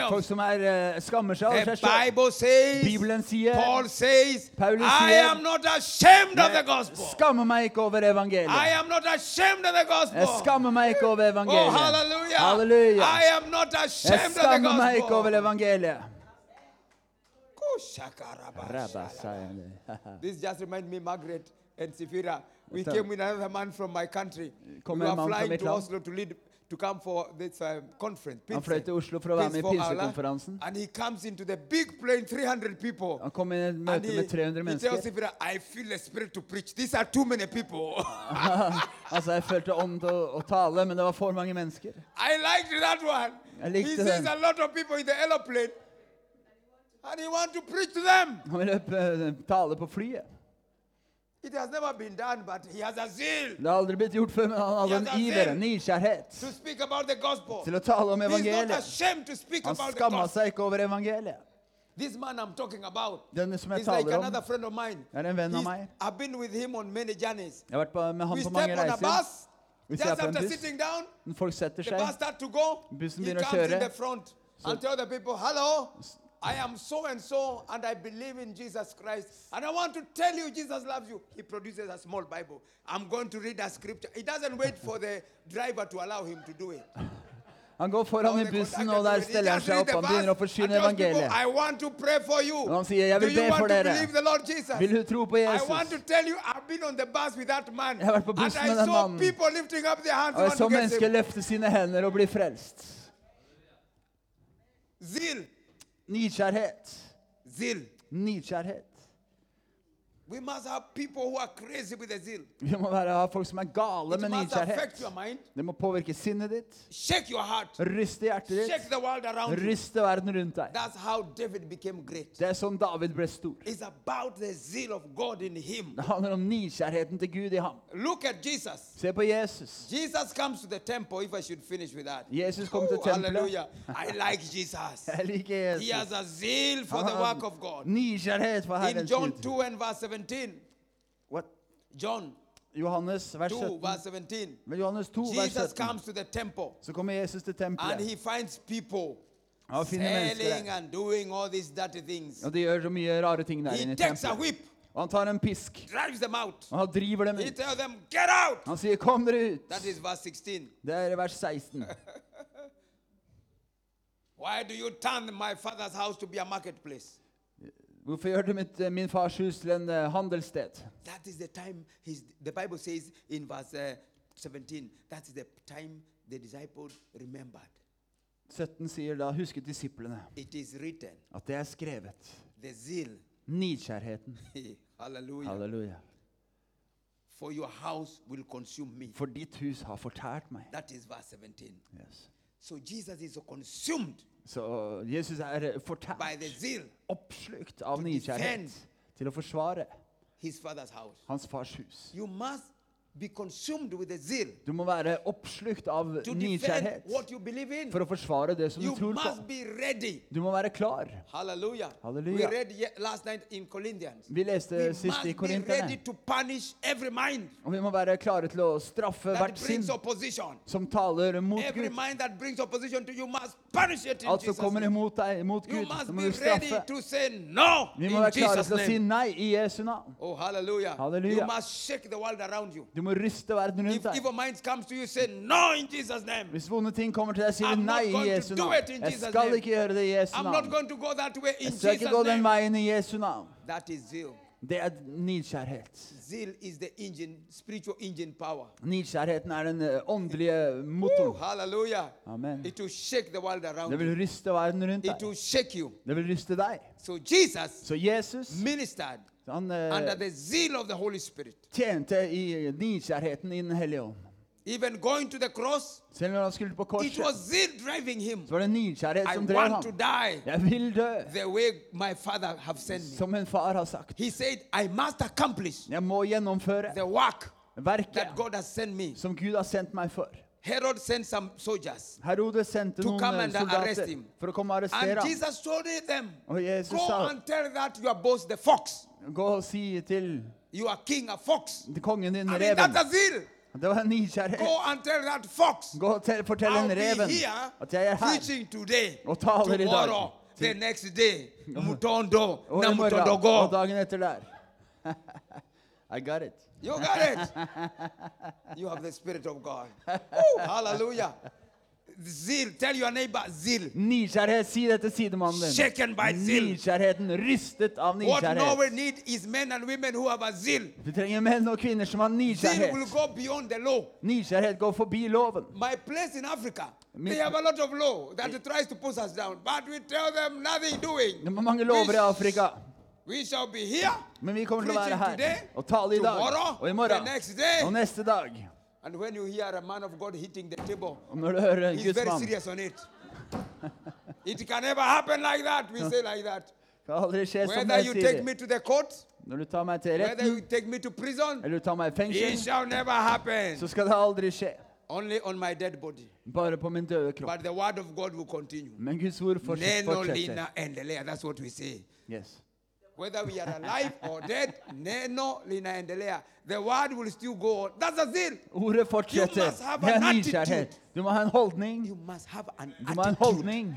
Folk som er, uh, skammer seg over seg selv. Says, Bibelen sier Paul says, Paulus sier, am not ashamed Jeg skammer meg ikke over evangeliet. am not ashamed Jeg skammer meg ikke over Oh, evangeliet. hallelujah. Halleluja. I Jeg ashamed of skammer meg ikke over evangeliet. (laughs) This just reminds me, Margaret and Sifira. We came with another man from my country. Kom we were flying to. Oslo to lead to come for this uh, conference. Han Pinse. fløy til Oslo for å være med i Pinse for Allah. pinsekonferansen. And he comes into the big plane, 300 people. Han kom i et And møte he, med 300 he tells mennesker. Sifira, I feel the spirit to preach. These are too many people. (laughs) Altså, Jeg følte ånd til å, å tale, men det var for mange mennesker. I liked that one. Jeg He sees a lot of people in the aeroplane. And he wants to preach to them. (laughs) Han ville eh, tale på flyet. It has never been done, but he has a zeal Det har aldri blitt gjort før, men han hadde en iver, en nidkjærhet, to speak about the gospel. til å tale om He's not evangeliet. ashamed to speak Han about the skamma gospel. seg ikke over evangeliet. This man I'm talking about Denne som jeg is like taler om, another friend of mine. er en venn av He's- meg. I've been with him on many journeys. Jeg har vært på, med han We på step on a reiser. bus. Vi Just ser på en after buss. sitting down, folk setter the seg, bus start to go. Bussen He begynner å comes in kjøre. the front and tell the people, hello, I am so and so, and I believe in Jesus Christ. And I want to tell you, Jesus loves you. He produces a small Bible. I'm going to read a scripture. He doesn't wait for the driver to allow him to do it. Han går foran Or i bussen, og der steller han seg opp. Han begynner å forsyne and tells people, evangeliet. I want to pray for you. Og han sier, «Jeg Do vil you be want for to dere. believe the Lord Jesus? Vil du tro på I Jesus? want to tell you, I've been on the bus with that man. Jeg har vært på and bussen I med den saw mannen. people lifting up their hands Og jeg så want to get mennesker løfte sine hender og bli frelst. Zeal. Nidkjærhet. Zil. Nidkjærhet. We must have people who are crazy with the zeal. Vi må være, ha folk som er gale It med must affect your mind, Det må påvirke sinnet ditt. shake your heart, Ryste hjertet shake ditt. the world around you. Ryste verden rundt deg. That's how David became great. Det er sånn David ble stor. It's about the zeal of God in him. Det handler om nidkjærheten til Gud i ham. Look at Jesus. Se på Jesus. Jesus comes to the temple, if I should finish with that. Jesus kom til tempelet. hallelujah. I like Jesus. (laughs) Jeg liker He has a zeal for the work of God. Nidkjærhet for In Herrens John Gud. 2 and verse 17, What? John Johannes, vers 2 17. verse 17, Men Johannes 2, vers Jesus 17. comes to the temple Så kommer Jesus til and tempelet. he finds people Han finner mennesker and doing all these dirty things. Og de gjør så mye rare ting der inne i takes a tempelet. whip, Og han tar en pisk, drives them out. og han driver dem ut. them, Get out! Han sier 'kom dere ut'. That is verse 16. Det er vers 16. (laughs) Why do you turn my father's house to be a marketplace? Hvorfor gjør du mitt, eh, min fars hus til en eh, handelssted? That is the time, his, the Bible says in verse uh, 17, that is the time the disciples remembered. 17 sier da 'husket disiplene' It is written, at det er skrevet. the zeal. Nidkjærheten. (laughs) Halleluja. Halleluja. For your house will consume me. For ditt hus har fortært meg. That is verse 17. Yes. So Jesus is consumed Så Jesus er fortært, oppslukt av To til å forsvare hans fars hus. Du må være oppslukt av in. for å forsvare det som du tror på. Du må være klar. Halleluja. Vi leste We sist i Korinterne. Og vi må være klare til å straffe hvert sinn som taler mot Gud. Alt som kommer imot deg, mot Gud, så må du straffe. Vi må være klare til å si nei i Jesu navn. Oh, hallelujah. Hallelujah. You must shake the world. Du må ryste verden rundt deg. Hvis vonde ting kommer til deg, sier du nei i Jesu navn. Jeg skal ikke gjøre det i Jesu navn. Jeg skal ikke gå den veien i Jesu navn. Det er nidkjærhet. Nidkjærheten er den eh, åndelige motoren. hallelujah. Amen. Det vil ryste verden rundt deg. Det vil ryste deg. Så Jesus han under eh, the zeal of the Holy Spirit. tjente i nidkjærheten i Den hellige ånd. Even going to the cross, Selv når han skulle på it korset, was zeal driving him. så var det nidkjærhet I som drev want to ham. die Jeg vil dø, the way my father have sent me. som en far har sagt. He said, I must accomplish Jeg må gjennomføre the work verket that God has sent me. som Gud har sendt meg for. Herod sent some soldiers. Herodes sendte To noen come eh, and arrest soldater him. for å komme og arrestere And ham. Jesus told them, Og Jesus Go sa, and tell that your boss, the fox, gå og si til you are king, a fox. kongen din, I mean, reven. that's a. Det var en nidkjærhet. Go and tell that fox, Gå og tell- fortell I'll en be reven here at jeg er her. preaching today, Og taler i dag. tomorrow, the next day, (laughs) mutondo, Og na i morgen, og mutondogo. dagen etter der. (laughs) I got it. You got it. (laughs) you have the spirit of God. Woo, hallelujah. Zeal. Tell your neighbor, zeal. Nidkjærhet, si det til sidemannen din. Shaken by zeal. Nidkjærheten, rystet av What Norway nidkjærhet. need is men and women who have a zeal. Vi trenger menn og kvinner som har Zeal will go beyond the law. Nidkjærhet går forbi loven. My place in Africa, Me- they have a lot of law that tries to push us down, but we tell them nothing doing. Det er mange lover i Afrika. We shall be here, Men vi kommer til å være preaching today, og tale i dag tomorrow, og i morgen day. og neste dag. And when you hear a man of God hitting the table, Og når du hører en uh, he's very serious on it. (laughs) it can never happen like that. We say like that. aldri skje som Whether jeg you sier take det. me to the court, Når du tar meg til whether retten, you take me to prison, eller du tar meg i it fengsel, shall never happen. så skal det aldri skje. Only on my dead body. Bare på min døde kropp. But the word of God will continue. Men Guds ord fortsetter. Neno, fortsetter. Lina, and That's what we say. Yes. Whether we are alive or dead, Neno, Lina, and Lea. The word will still go on. That's a zeal. Ordet. You must have an attitude. Du må ha en holdning. You must have an Du må ha en attitude. holdning.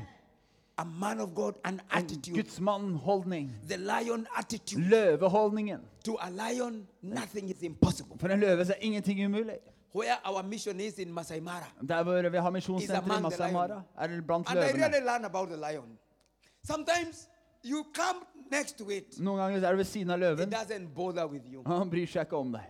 A man of God, an attitude. Guds mann-holdning. The lion attitude. Løveholdningen. To a lion, nothing is impossible. For en løve så er ingenting umulig. Where our mission is in Masai Mara. Der hvor vi har Is misjonssenteret i Masai Mara, er blant And I really learn about the lion. Sometimes you come next to it, Noen ganger er det ved siden av it løven, doesn't bother with you. og han bryr seg ikke om deg.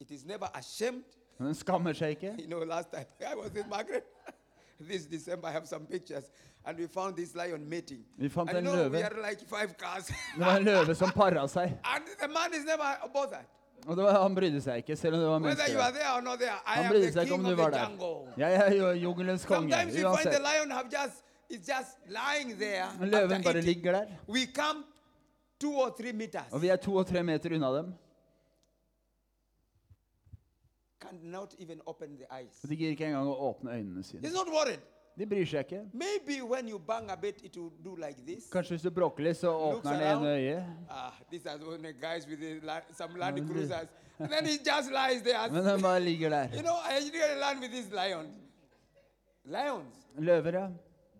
It is never ashamed. Men den skammer seg ikke. You know, last time (laughs) I was in Margaret. (laughs) this December, I have some pictures, and we found this lion mating. Vi fant and en you know, we løve. are like five cars. (laughs) Det var en løve som para seg. and the man is never bothered. Og det var, han brydde seg ikke, selv om det var Whether you are there or not there, I Han am brydde the seg ikke king om du of var the der. jungle. Jeg er jo jungelens konge, Sometimes we find the uansett. lion have just is just lying there. Løven bare ligger der, We come two or three meters. og vi er to og tre meter unna dem. Cannot even open the eyes. Og de gir ikke engang å åpne øynene sine. He's not worried. De bryr seg ikke. Maybe when you bang a bit, it will do like this. Kanskje hvis du bråker litt, så åpner den ene øyet. Ah, these are the guys with the, some Land Cruisers. And then he just lies there. (laughs) Men han bare ligger You der. know, I really learned with these lions. Lions. Løver, ja.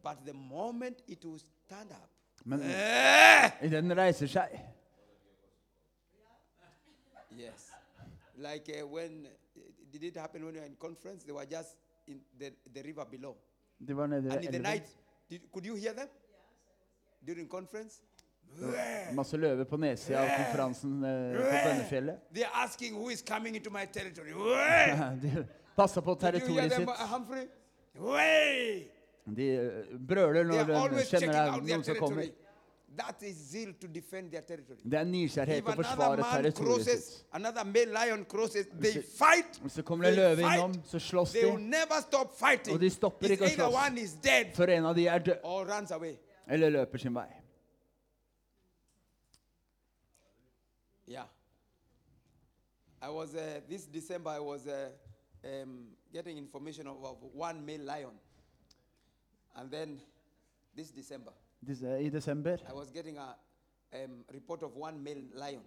But the moment it will stand up, Men eh, den reiser seg yes. Like uh, when, did it happen when you were in conference? They were just in the, the river below. De var nede And in the elven. night, did, could you hear them? During conference? Masse løver på nedsida av konferansen eh, på Bønnefjellet. They're asking who is coming into my territory. Way! (laughs) De passer på Did you hear territoriet them, sitt. Humphrey? Way! De eh, brøler They når de kjenner det er noen som kommer. That is zeal to defend their territory. Det er nysgjerrighet til å another forsvare territoriet sitt. another male lion crosses, they fight. Det kommer They løve innom, så slåss de. never stop fighting. Og de stopper ikke å slåss. one is dead Før en av de er død, or runs away. eller løper sin vei. Yeah. I was uh, this December. I was uh, um, getting information of, of one male lion, and then this December Disse, I desember I was getting a um, report of one male lion.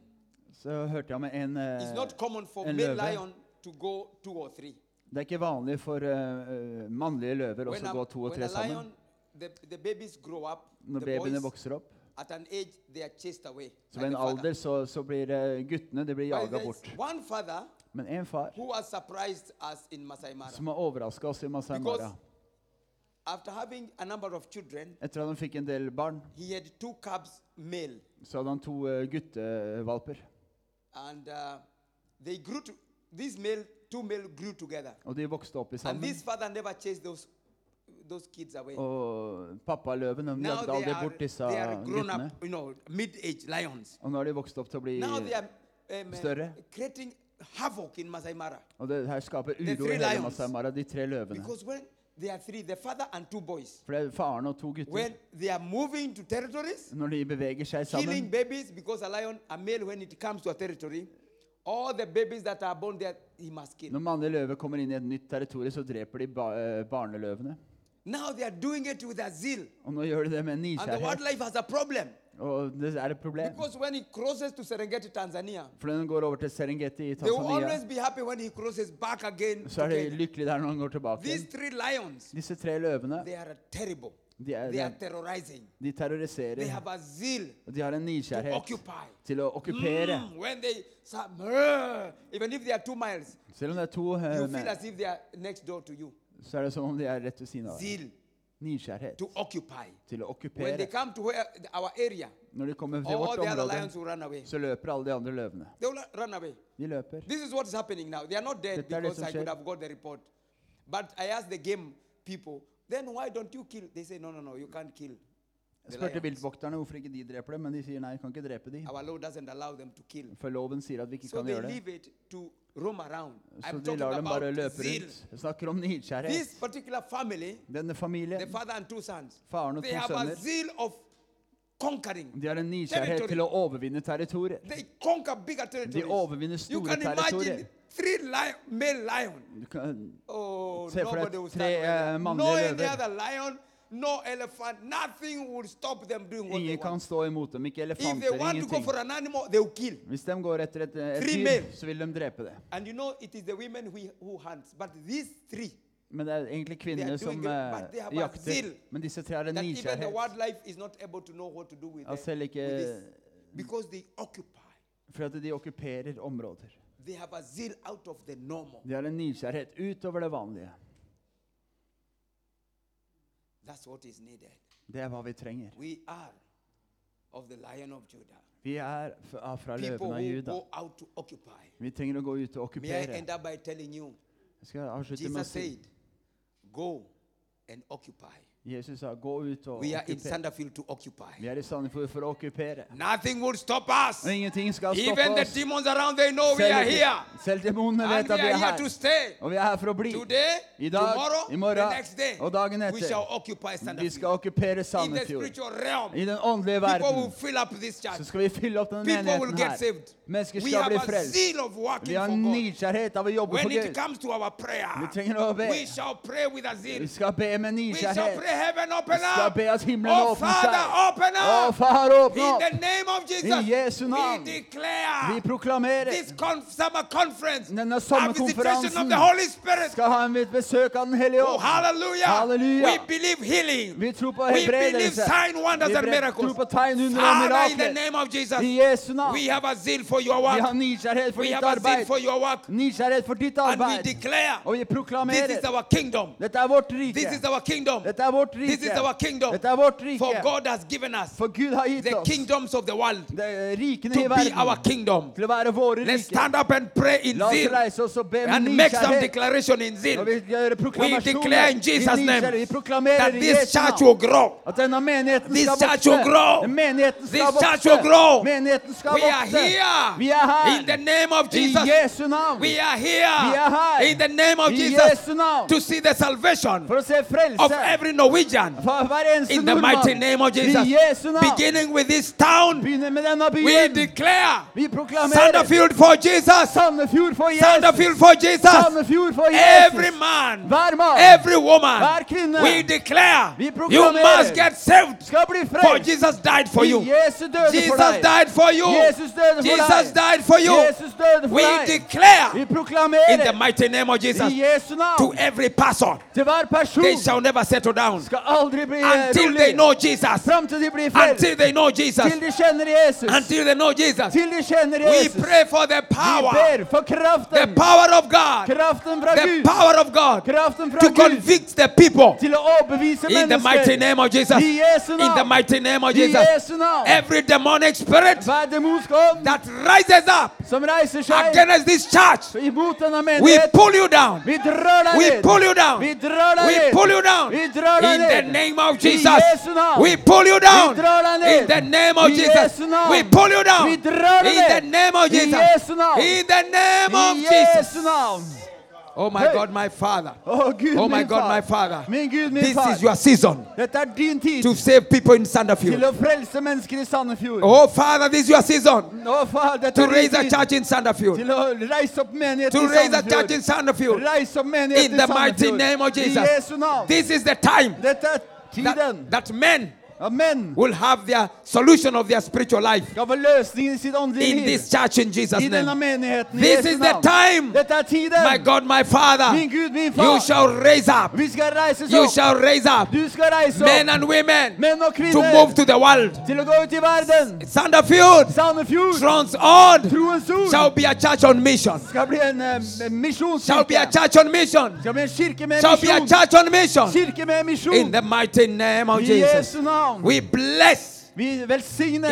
så hørte jeg om en It's eh, not common for en male løve. lion to go two or three. Det er ikke vanlig for eh, eh, mannlige løver også å gå to og when tre a sammen. the, the babies grow up, Når the babyene boys, vokser opp, at an age they are chased away. så by ved en the father. alder så, så blir eh, guttene de blir But jaga bort. one father Men en far who has surprised us in Masai Mara. som har overraska oss i Masai Because Mara after having a number of children, Etter at han fikk en del barn, he had two cubs male. så hadde han to eh, guttevalper. And uh, they grew to, these male, two male grew together. Og de vokste opp i And sammen. this father never chased those, those kids away. Og pappaløven de now jagde they aldri are, bort disse they are grown guttene. up, you know, mid-age lions. Og nå har de vokst opp til å bli Now they are um, uh, Større. creating havoc in Masai Mara. Og det her skaper The uro three i hele lions. Masai Mara, de tre løvene. Because when they are three, the father and two boys, For det er faren og to gutter. when they are moving to territories, Når de beveger seg killing sammen, babies, because a lion, a male, when it comes to a territory, all the babies that are born there, he must kill. når mannlige løver kommer inn i et nytt territorium, så dreper de ba eh, barneløvene. Now they are doing it with a zeal. Og nå gjør de det med And the nidkjærhet. wildlife has a problem. Og det er et problem. Because when he crosses to Serengeti, Tanzania, For når han går over til Serengeti i they will always Tanzania, be happy when he crosses back again. så To er de Kenya. lykkelige der når han går tilbake. These three lions, Disse tre løvene, they are terrible. de, er, They are de, terrorizing. de terroriserer. They have a zeal Og de har en to nidkjærhet occupy. til å okkupere. Mm, when they sa- even if they are two miles, Selv om det er to eh, you feel menn, as if they are next door to you. så er det som om de er rett ved siden av deg. Zeal Nidkjærhet to occupy. til å When they okkupere. come to where, our area, Når de kommer til all vårt the other område, lions will run away. så løper alle de andre løvene. They will run away. De løper. This is what is happening now. They are not dead det because som I could have got the report. But I asked the game people, then why don't you kill? They say, no, no, no, you can't kill. Jeg the spurte lions. viltvokterne hvorfor ikke de dreper dem, men de sier nei, jeg kan ikke drepe dem. Our law doesn't allow them to kill. For loven sier at vi ikke So kan they gjøre det. leave it to roam around. Så I'm de talking lar dem bare about løpe zeal. rundt. Jeg snakker om nidkjærhet. This particular family, Denne the familien, father and two sons, faren og they to have a sønner, zeal of conquering. de har en nidkjærhet til å overvinne territorier. They conquer bigger De territories. overvinner You store can imagine three lion, male lion. Du kan, Oh, Se for nobody will tre, eh, mannlige No any løver. other lion, no elephant, nothing will stop them doing what they ingen kan want. stå imot dem. Ikke If they elefanter, want to go ingenting. for an animal, they will kill. Hvis de går etter et, et Three dyr, male. så vil de drepe det. And you know, it is the women who, who hunt. But these three, Men det er egentlig kvinner doing som but they eh, have a jakter. zeal Men disse tre har en that even the nidkjærhet. wildlife is not able to know what to do with, Ja, them, selv with ikke this. Because they occupy. for at de okkuperer områder. They have a zeal out of the normal. De har en nidkjærhet utover det vanlige. That's what is needed. Det er hva vi trenger. We are of the lion of Judah. Vi er f- er fra People løven av who Juda. go out to occupy. Vi trenger å gå ut og May I okkupere. end up by telling you, Jeg skal avslutte med å Jesus si said, go and occupy. Jesus sa gå ut og We are in okkupere. To occupy. Vi er i Sandefjord for å okkupere. Nothing will stop us. Og ingenting skal stoppe Even the oss. demons around, they know we are here. selv demonene And vet we at vi are er here to her. stay. Og vi er her for å bli. Today, I dag, tomorrow, i the next day, og dagen we etter. shall occupy Vi skal okkupere In the Sandefjord. spiritual realm, I den åndelige people will verden fill up this church. så skal vi fylle opp denne People will menigheten get her. saved. Mennesker We skal have bli a frelst. zeal of Vi working har for God. nidkjærhet av å jobbe for When it Gud. comes to our prayer, Vi trenger å be. we shall pray with a zeal. Vi skal be med We shall nidkjærhet. pray heaven open up. Oh, Father, open up. Oh, far, open up. In the name of Jesus. I we declare Vi, vi proklamerer this conference, denne sommerkonferansen skal ha en besøk av Den hellige ånd. Oh, halleluja. halleluja. Vi tror på helbredelse. Vi tror på tegn, under og mirakler. I Jesu navn. Vi har nysgjerrighet for ditt arbeid. zeal for ditt arbeid. Og vi proklamerer. Dette er vårt rike. Dette er vårt this is our kingdom. Dette er vårt For. God has given us For Gud har the oss kingdoms of the world det er rikene to i be our kingdom. til å være våre Let's rike. stand up and pray in oss zeal reise oss og be med and make some declaration in zeal vi We declare in i Jesus' name nidkjærhet. Vi proklamerer that i this Jesu church will grow. at denne menigheten This skal church will grow. Menigheten This church will grow. Menigheten We are here Vi er her. in the name of I Jesus. Jesu navn. We are Vi er here her. in the name of I Jesus Jesu navn. to see the salvation For å se of every Norwegian. In the mighty name of Jesus. Beginning with this town, we declare Sandefjord for Jesus. Sandefjord for Jesus. For Jesus. Every man, every woman, we declare you must get saved. For Jesus died for you. Jesus died for you. Jesus died for you. We declare in the mighty name of Jesus to every person, they shall never settle down skal aldri bli until they know Jesus. Fram til de blir frelst. Until they know Jesus. Til de kjenner Jesus. Until they know Jesus. Til de kjenner We pray for the Vi power, ber for the power of God, Kraften fra the Gud. power of God Kraften fra to Gud convict the people til å overbevise in the mighty name of Jesus. I Jesu In the mighty name of I Jesus. Jesu navn. Every demonic spirit Hver demonsk ånd that rises up som reiser seg against this church, imot denne we pull you down. vi drar deg We pull you down. Vi drar deg We pull you down. Vi drar deg in the name of Jesus, we pull you down. In the name of Jesus, we pull you down. In the name of Jesus, in the name of Jesus. Oh my Hey. God, my Father. Å Gud, Oh my God, far. my Father. Min Gud, min This far. is your season er din tid to save people in til Sanderfield. å frelse mennesker i Sandefjord. Oh Father, this is your season Å, far, to er raise a church in Sanderfield. til å reise opp menighet To i raise a church in Sandefjord. Opp menighet In the mighty name of I Jesus. Jesu navn. This is the time er tiden. that, that men Ja, menn will have their solution of their spiritual life skal få løsningen i sitt åndelige in liv. this church in Jesus' I name. menigheten i This Jesu is the time, tiden. my God, my Father. Min Gud, min You shall raise up. Vi skal reise You shall raise up Du skal reise men and women to move to the world. Til å gå ut i verden. Sanderfield, Sandefjord. Trons Troens ord. shall be a church on mission. skal bli en uh, Shall be a church on mission. Skal bli en kirke med Shall be a church on mission. Med In the mighty name of I Jesus. Jesu navn. We bless Vi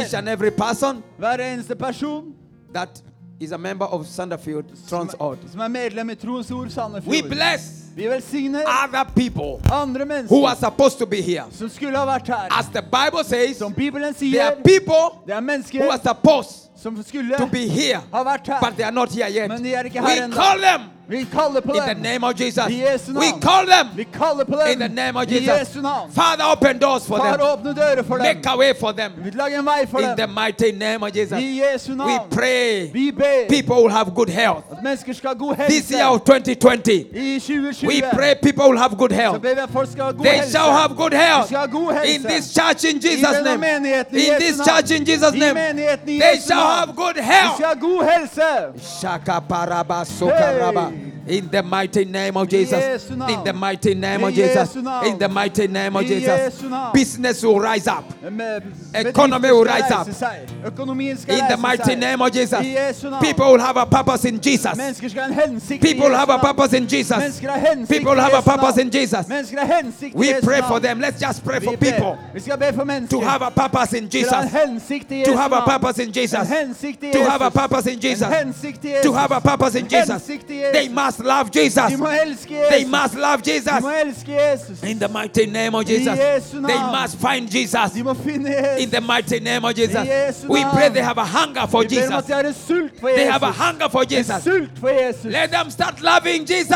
each and every person hver eneste person that is a member of Sanderfield Trons Odd. som er medlem i Troens Ord We Sandefjord. bless Vi velsigner other people andre who are mennesker supposed to be here. som skulle ha vært her. As the Bible says, Som Bibelen there are sier, people det er who mennesker are supposed som skulle to be here, ha vært her. but they are not here yet. Men de er ikke We her ennå. call them Vi kaller på in the name of Jesus. I Jesu We call them Vi kaller på in the name of Jesus. Jesu navn. Father, open doors for Far, them. for. Make a way for them Vi en vei for in the mighty name of Jesus. I Jesu We pray Vi ber people will have good health. at mennesker skal ha god This year of 2020, I 2020 we pray people will have good så health. ber vi at folk skal ha god They helse. shall have good De health skal ha god helse. in this church in Jesus' name. menigheten In this church in Jesus' I name. menigheten i They Jesu shall navn. have good De health. skal ha god helse. Shaka paraba sokaraba. In the mighty name of Jesus. In the mighty name of Jesus. In the mighty name of Jesus. Business will rise up. Economy will rise up. In the mighty name of Jesus. People will have a purpose in Jesus. People have a purpose in Jesus. People have a purpose in Jesus. We pray for them. Let's just pray for people to have a purpose in Jesus. To have a purpose in Jesus. To have a purpose in Jesus. To have a purpose in Jesus. They must must love Jesus. They must love Jesus. In the mighty name of Jesus. They must find Jesus. In the mighty name of Jesus. We pray they have a hunger for Jesus. They have a hunger for Jesus. Let them start loving Jesus.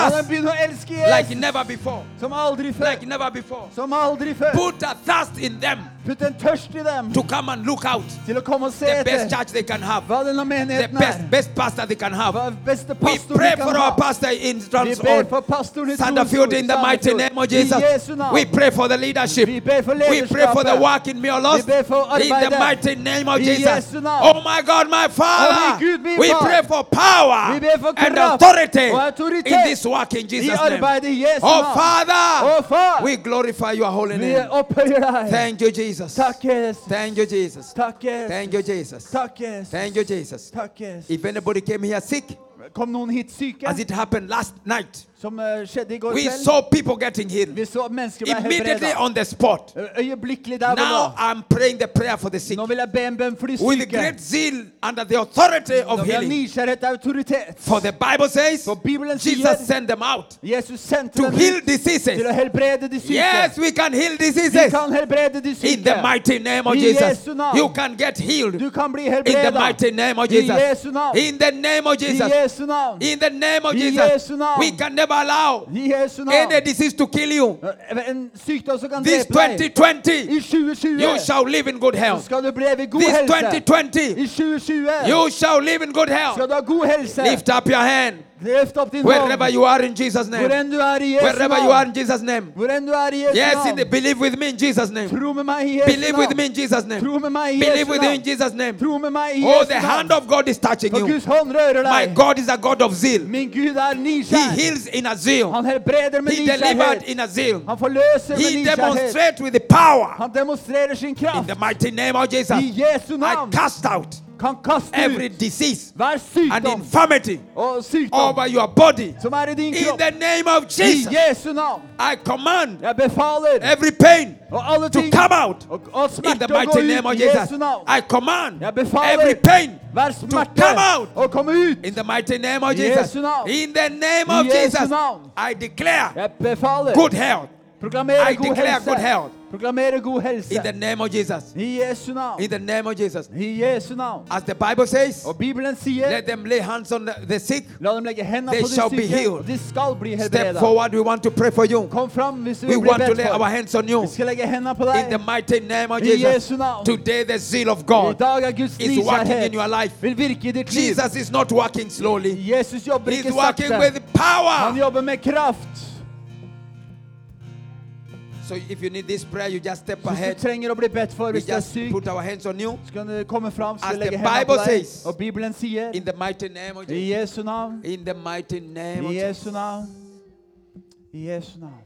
Like never before. Like never before. Put a thirst in them. Putt en tørst i dem to come and look out. til å komme og se The best church they can have. hva denne The menigheten best, er. best pastor they can have. Hva beste We pastor pray kan for our ha. pastor in Vi ber for pastoren i Sanderfield Tromsø, in the mighty Sandefjord. name of I Jesus. Jesu navn. We pray for the leadership. Vi ber for We pray for the lederskapet. work in Mjølos. Vi ber for In the arbeidet. mighty name of I Jesus. Jesu navn. Oh my God, my Å, Father. min Gud, min We far. pray for power Vi ber for and kraft authority autoritet in this work in I Jesus' name. arbeidet i Jesu Oh navn. Father, far. we glorify your holy Vi name. opphøyer deg. Thank you, Jesus. Takk, Jesus. Thank you, Jesus. Thank you, Jesus. Thank you, Jesus. If anybody came here sick, Kom hit as it happened last night, som eh, skjedde i går we kveld? saw people getting healed Vi så mennesker ble immediately on the spot. Øyeblikkelig der vi Now. I'm praying the prayer for the sick Nå vil jeg be en bønn for de with syke. great zeal under the authority Nå of vil jeg healing. nysgjerrighet og autoritet. For the Bible says For Bibelen Jesus sier sent them out Jesus sendte to dem heal ut diseases. å helbrede de syke. Yes, we can heal Vi diseases kan helbrede de syke. in the mighty name of I Jesus. Jesu navn. You can get healed Du kan bli in the mighty name of I Jesus. Jesu navn. In the name of I Jesus. Jesu navn. In the name of I Jesus. Jesu navn. We can never Allow In a disease to kill you. This 2020, 2020 you shall live in good health. This 2020, you shall live in good health. Lift up your hand. Løft opp din wherever hånd. you are in Jesus' Hvor name. enn du er i Jesu Wherever you are navn. in Jesus' name. Hvor enn du er i Jesu Yes, in navn. the, believe with me in Jesus' name. Tro med meg i Jesu Believe with navn. me in Jesus' name. Tro med meg i Believe Jesu with me in navn. Jesus' name. Tro med meg i Oh, Jesu the hand navn. of God is touching For you. Guds hånd rører My deg. God is a God of zeal. Min Gud er He nysgjerrig. heals in a zeal. Han helbreder med He delivered nysgjerrighet. in a zeal. Han forløser med He nysgjerrighet. demonstrates with the power. Han demonstrerer sin In kraft. the mighty name of Jesus, I Jesu I navn cast out kan kaste every ut disease hver and sykdom infirmity og sykdom over your body. som er i din In kropp. the name of I Jesus, Jesu navn. I command Jeg befaler every pain og alle to ting come out. og, og In smerte the å gå mighty name ut of i Jesus, Jesu navn. I command Jeg befaler every pain hver come out. å komme ut. in the mighty name of Jesus. Jesu navn. In the name I of Jesu Jesus, navn. I declare Jeg befaler good health. Proklamerer I god declare helse. good health. God In the name of Jesus. I Jesu navn. In the name of Jesus. I Jesu navn. As the Bible says, Og Bibelen sier let them lay hands on the, the sick. La dem legge hendene They på de shall be healed. de skal bli Step helbredet. forward. We want to pray for you. Kom fram hvis du We want to lay our hands on you. Vi skal legge hendene på In the mighty name of I Jesus. Jesu navn. Today the zeal of I God dag er Guds is working in your life. vil virke i ditt liv. Jesus is not working slowly. Jesus jobber He's ikke working sakte. with power. Han jobber med kraft. So if you need this prayer, you just step hvis ahead. du trenger å bli bedt for We hvis du er just syk, put our hands on you så kan du komme fram, så As vi legger the på Bible deg. says, Og Bibelen sier in the mighty name of i Jesus. Jesu navn, In the mighty name of i Jesus. Jesu navn, i Jesu navn.